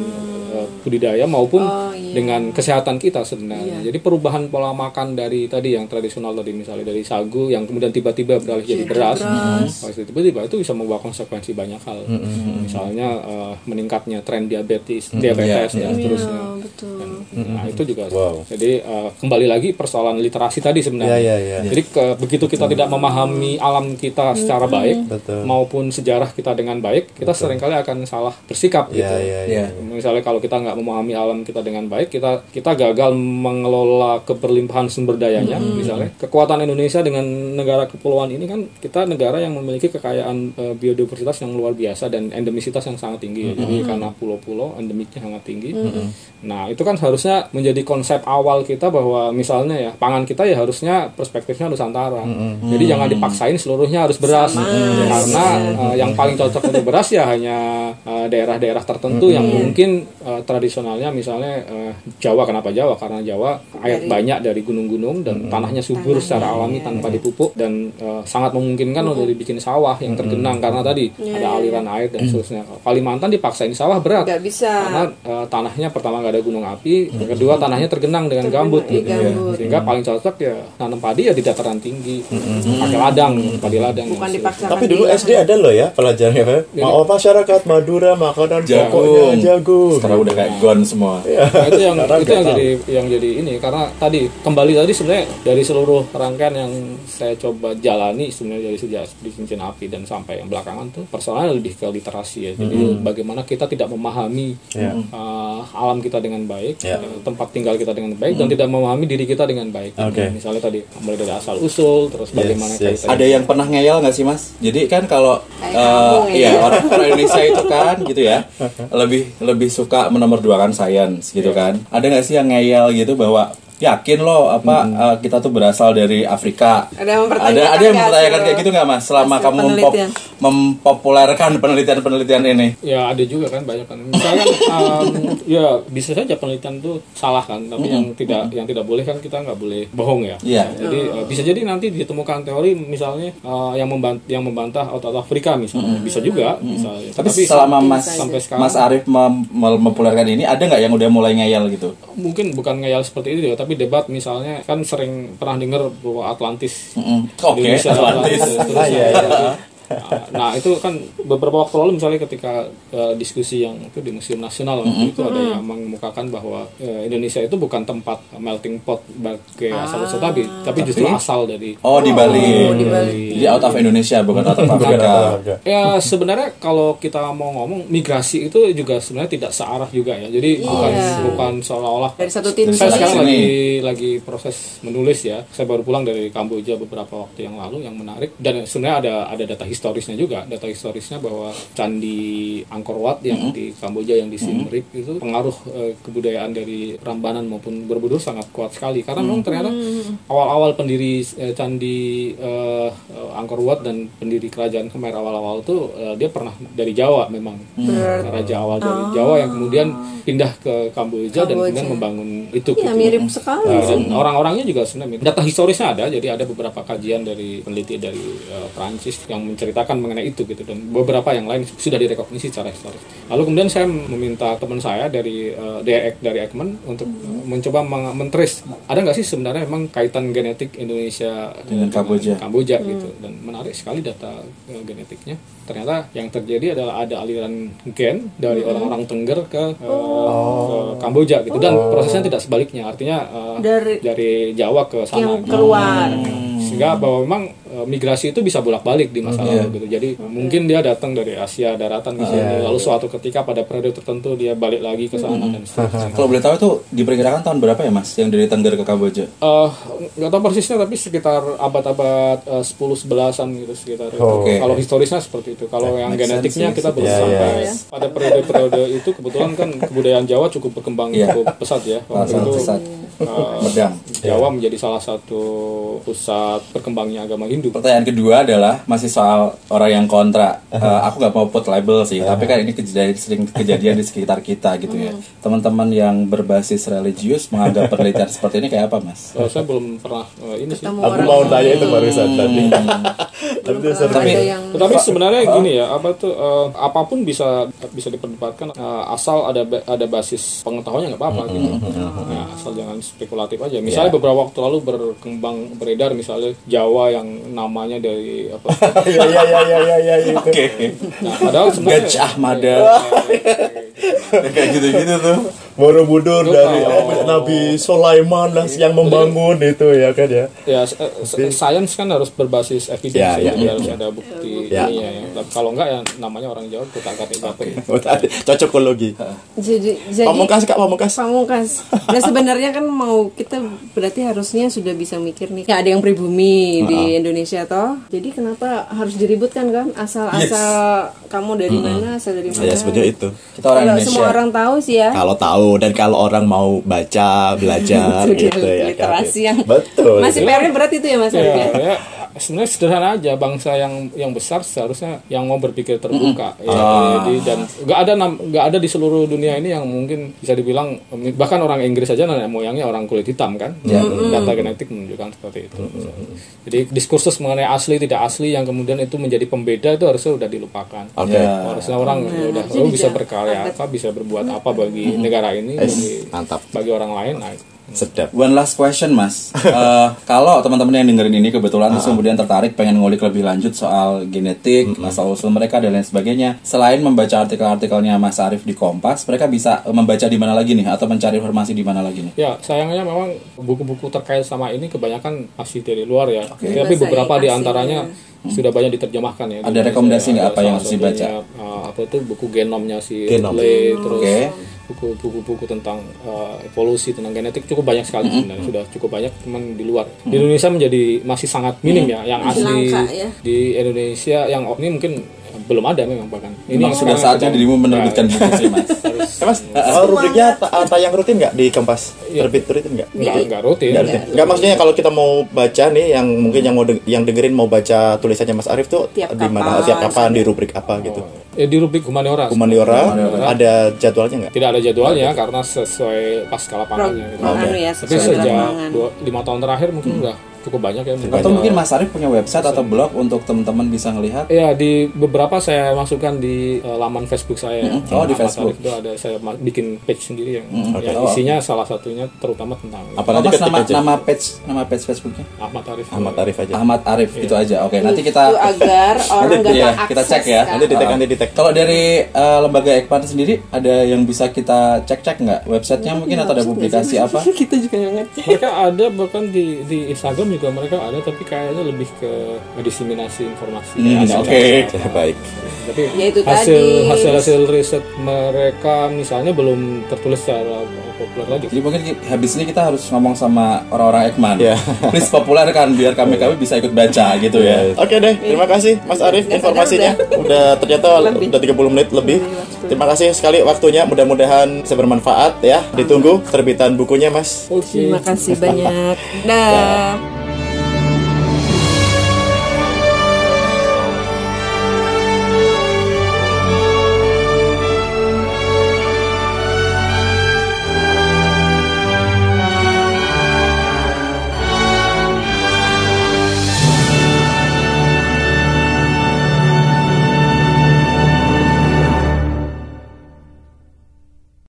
budidaya maupun Oh, iya. dengan kesehatan kita sebenarnya. Jadi perubahan pola makan dari tadi yang tradisional tadi misalnya dari sagu yang kemudian tiba-tiba beralih jadi beras, itu tiba-tiba itu bisa membawa konsekuensi banyak hal. Misalnya eh, meningkatnya tren diabetes, diabetes dan seterusnya. Oh, betul. Nah, itu juga. Wow. Jadi eh, kembali lagi persoalan literasi tadi sebenarnya. Iya, iya, iya. Jadi ke- begitu kita tidak memahami alam kita secara baik Betul. maupun sejarah kita dengan baik, kita sering kali akan salah bersikap Iya, gitu. iya, iya. Misalnya kalau kita nggak memahami alam kita dengan baik, kita kita gagal mengelola keberlimpahan sumber dayanya. Misalnya kekuatan Indonesia dengan negara kepulauan ini kan kita negara yang memiliki kekayaan eh, biodiversitas yang luar biasa dan endemisitas yang sangat tinggi. ya. Jadi karena pulau-pulau endemiknya sangat tinggi. Nah itu kan harusnya menjadi konsep awal kita bahwa misalnya ya pangan kita ya harusnya perspektifnya Nusantara. Jadi jangan dipaksain seluruhnya harus beras. Karena eh, yang paling cocok untuk beras ya hanya eh, daerah-daerah tertentu yang mungkin eh, tradisionalnya misalnya eh, Jawa. Kenapa Jawa? Karena Jawa air banyak dari gunung-gunung dan tanahnya subur secara alami tanpa dipupuk dan eh, sangat memungkinkan untuk dibikin sawah yang tergenang karena tadi ada aliran air dan seterusnya. Kalimantan dipaksain sawah berat. Bisa. Karena eh, tanahnya pertama nggak ada gunung api, yang kedua tanahnya tergenang dengan gambut iya, gitu. gambut. Sehingga paling cocok ya nanam padi ya di dataran tinggi, pakai ladang, padi ladang. bukan dipaksakan Tapi dulu SD ada loh ya pelajarannya apa? Mau masyarakat Madura makanan pokoknya jagung. Sekarang udah kayak gon semua. Nah, itu yang itu yang jadi yang jadi ini karena tadi kembali tadi sebenarnya dari seluruh rangkaian yang saya coba jalani sebenarnya dari sejak di cincin api dan sampai yang belakangan tuh persoalannya lebih ke literasi ya jadi bagaimana kita tidak memahami Ya. uh, alam kita dengan baik Ya. uh, tempat tinggal kita dengan baik dan tidak memahami diri kita dengan baik Oke. misalnya tadi mulai dari asal usul terus bagaimana yes. Ada yang pernah ngeyel nggak sih mas? Jadi kan kalau kamu ya. iya orang, orang Indonesia itu kan gitu ya lebih lebih suka menomorduakan sains gitu kan. Ada nggak sih yang ngeyel gitu bahwa yakin loh apa eh, kita tuh berasal dari Afrika. Ada yang mempertanyakan ada, ada yang mempertanyakan kayak gitu nggak mas? Selama kamu mempop- penelitian? mempopulerkan penelitian-penelitian ini. Ya ada juga kan banyak kan. Misalkan um, ya bisa saja penelitian itu salah kan, tapi yang tidak yang tidak boleh kan kita nggak boleh bohong ya. Iya. Jadi uh, bisa jadi nanti ditemukan teori misalnya uh, yang membantah yang membantah out of Afrika misalnya. Bisa juga misalnya. Tapi, selama mas sampai sekarang Mas mem- mempopulerkan ini ada nggak yang udah mulai ngeyel gitu? mungkin bukan ngeyel seperti itu ya, tapi debat misalnya kan sering pernah dengar bahwa Atlantis Mm, Oke, Indonesia Atlantis. Atlantis, Ah, iya, iya. Nah itu kan beberapa waktu lalu misalnya ketika eh, diskusi yang itu di Museum Nasional waktu itu ada yang mengemukakan bahwa eh, Indonesia itu bukan tempat melting pot bagi asal usul tadi, tapi justru asal dari Oh di Bali. Oh, di Bali. Jadi out of Indonesia bukan out of Afrika. Ya sebenarnya kalau kita mau ngomong migrasi itu juga sebenarnya tidak searah juga ya. Jadi bukan bukan seolah-olah dari satu titik saya sekarang Sini. lagi lagi proses menulis ya. Saya baru pulang dari Kamboja beberapa waktu yang lalu yang menarik dan sebenarnya ada ada data historisnya juga. Data historisnya bahwa candi Angkor Wat yang di Kamboja yang di Siem Reap itu pengaruh eh, kebudayaan dari Prambanan maupun Borobudur sangat kuat sekali. Karena memang ternyata awal-awal pendiri eh, candi eh, eh, Angkor Wat dan pendiri kerajaan Khmer awal-awal itu eh, dia pernah dari Jawa memang. Raja awal dari Jawa yang kemudian pindah ke Kamboja, dan kemudian membangun itu gitu. mirip sekali. Nah, dan orang-orangnya juga sebenarnya data historisnya ada jadi ada beberapa kajian dari peneliti dari eh, Prancis yang menceritakan mengenai itu gitu. Dan beberapa yang lain sudah direkognisi secara historis. Lalu kemudian saya meminta teman saya dari eh, dari dari Ekman untuk eh, mencoba mentrace. Ada nggak sih sebenarnya memang kaitan genetik Indonesia Dengan Kamboja. Kamboja gitu. Dan menarik sekali data eh, genetiknya. Ternyata yang terjadi adalah ada aliran gen dari orang-orang Tengger ke, eh, ke Kamboja gitu. Dan prosesnya tidak sebaliknya. Artinya eh, Dari- dari Jawa ke sana yang keluar. Sehingga bahwa memang eh, migrasi itu bisa bolak-balik di masa lalu gitu jadi mungkin dia datang dari Asia daratan ke sini lalu suatu ketika pada periode tertentu dia balik lagi ke sana dan seterusnya Kalau boleh tahu itu diperkirakan tahun berapa ya mas yang dari Tengger ke Kamboja? Eh, nggak tahu persisnya tapi sekitar abad-abad eh, 10 11-an gitu sekitar itu. Oke. Kalau historisnya seperti itu. Kalau yang genetiknya sense kita belum Ya, sampai ya. pada periode-periode itu kebetulan kan kebudayaan Jawa cukup berkembang Iya. cukup pesat ya. Waktu itu pesat. Eh, Medang. Jawa menjadi salah satu pusat berkembangnya agama Hindu. Pertanyaan kedua adalah masih soal orang yang kontra. Eh, aku nggak mau put label sih, tapi kan ini kejadian sering kejadian di sekitar kita gitu ya. Teman-teman yang berbasis religius menganggap penelitian seperti ini kayak apa mas? Eh, saya belum pernah eh, ini sih. Ketemu Aku orang mau tanya itu barusan tadi. belum pernah ada yang Tetapi sebenarnya gini ya, apa tuh eh, apa pun bisa bisa diperdebatkan eh, asal ada ada basis pengetahuannya nggak apa-apa gitu. Ya, asal jangan spekulatif aja. Misalnya beberapa waktu lalu berkembang beredar misalnya Jawa yang namanya dari apa? Iya iya iya iya iya iya itu. Oke, Nah, padahal sebenarnya Gajah Mada, kayak gitu-gitu tuh. Borobudur dari kalau- eh, Nabi Sulaiman lah yang membangun itu ya kan ya. ya eh, sains kan harus berbasis evidence Ya, ya, ya. jadi harus ada bukti Ya. ininya ya. Tapi Kalau enggak ya namanya orang Jawa kutak katik gape. Cocokologi. jadi jadi Pamungkas kak pamungkas. Pamungkas. Nah sebenarnya kan mau kita berarti harusnya sudah bisa mikir nih. Nggak ada yang pribumi di Indonesia toh. Jadi kenapa harus diributkan kan? Asal-asal kamu dari mana, asal dari mana? Ya sebenarnya itu. Kita orang Kalau Indonesia. semua orang tahu sih ya. Kalau tahu dan kalau orang mau baca belajar gitu ya. kan. literasi yang Betul. masih PR-nya berat itu ya Mas ya, ya? Ya sebenarnya sederhana aja bangsa yang yang besar seharusnya yang mau berpikir terbuka ya Ah. jadi dan nggak ada nggak ada di seluruh dunia ini yang mungkin bisa dibilang bahkan orang Inggris saja nenek moyangnya orang kulit hitam kan? Data genetik menunjukkan seperti itu. Jadi diskursus mengenai asli tidak asli yang kemudian itu menjadi pembeda itu harusnya udah dilupakan. Oke. Ya. harusnya orang ya udah lo bisa jangan- berkarya apa bisa berbuat apa bagi negara ini bagi, mantap. bagi orang lain nah, Sedap. One last question mas, Eh, kalau teman-teman yang dengerin ini kebetulan terus kemudian tertarik pengen ngulik lebih lanjut soal genetik, asal usul mereka dan lain sebagainya, selain membaca artikel-artikelnya Mas Arief di Kompas, mereka bisa membaca di mana lagi nih atau mencari informasi di mana lagi nih? Ya, sayangnya memang buku-buku terkait sama ini kebanyakan masih dari luar ya. Tapi Bahasa beberapa di antaranya sudah banyak diterjemahkan ya. Ada rekomendasi nggak apa yang harus dibaca? uh, apa itu buku genomnya si Genom. Ridley, terus Oke. Buku-buku tentang uh, evolusi tentang genetik cukup banyak sekali Mm-hmm. sebenarnya sudah cukup banyak teman di luar. Di Indonesia menjadi masih sangat minim ya yang Masih asli langka ya. di Indonesia yang oh, ini mungkin belum ada memang bahkan. Ini Memang sudah saatnya dirimu menerbitkan buku sih mas. Ya, mas, oh, rubriknya ta- tayang rutin nggak di Kompas? Terbit rutin nggak? Nggak, nggak rutin. Nggak rutin. Nggak maksudnya kalau kita mau baca nih yang mungkin yang mau deng- yang dengerin mau baca tulisannya Mas Arief tuh di mana tiap kapan di rubrik apa gitu. Eh, di rubrik humaniora. Humaniora ada jadwalnya nggak? Tidak ada jadwalnya karena sesuai pasca lapangannya gitu. Anu ya, Tapi sesuai sejak dua, lima tahun terakhir mungkin udah cukup banyak ya. Atau mungkin Mas Arief punya website atau blog untuk teman-teman bisa ngelihat? Ya di beberapa saya masukkan di eh, laman Facebook saya. Oh, di Facebook. Itu ada saya bikin page sendiri yang, Oke. yang Oh. isinya salah satunya terutama tentang Apa Oh, nanti mas nama aja? nama page nama page Facebooknya? Ahmad Arif. Ahmad Arief aja. Ahmad Arief itu aja. Oke nanti kita Itu agar orang Nanti gampang ya, akses kita cek ya. kan? Nanti di tag nanti tag. Kalau dari eh, lembaga Ekpan sendiri ada yang bisa kita cek-cek nggak websitenya mungkin atau ada publikasi apa? kita juga nggak ngerti. mereka ada bahkan di di Instagram juga mereka ada tapi kayaknya lebih ke diseminasi informasi. Hmm, oke. Ya, baik. Tapi Ya, itu hasil tadi. hasil hasil riset mereka misalnya belum tertulis secara populer lagi. Jadi mungkin ki- habis ini kita harus ngomong sama orang-orang Ekman. Ya. Please populerkan biar kami kami bisa ikut baca gitu ya. Oke deh, terima kasih Mas Arief informasinya. Udah ternyata Lebih. udah 30 menit lebih. waktu. Terima kasih sekali waktunya. Mudah-mudahan bisa bermanfaat ya. Ditunggu terbitan bukunya Mas. Terima kasih banyak. Dah.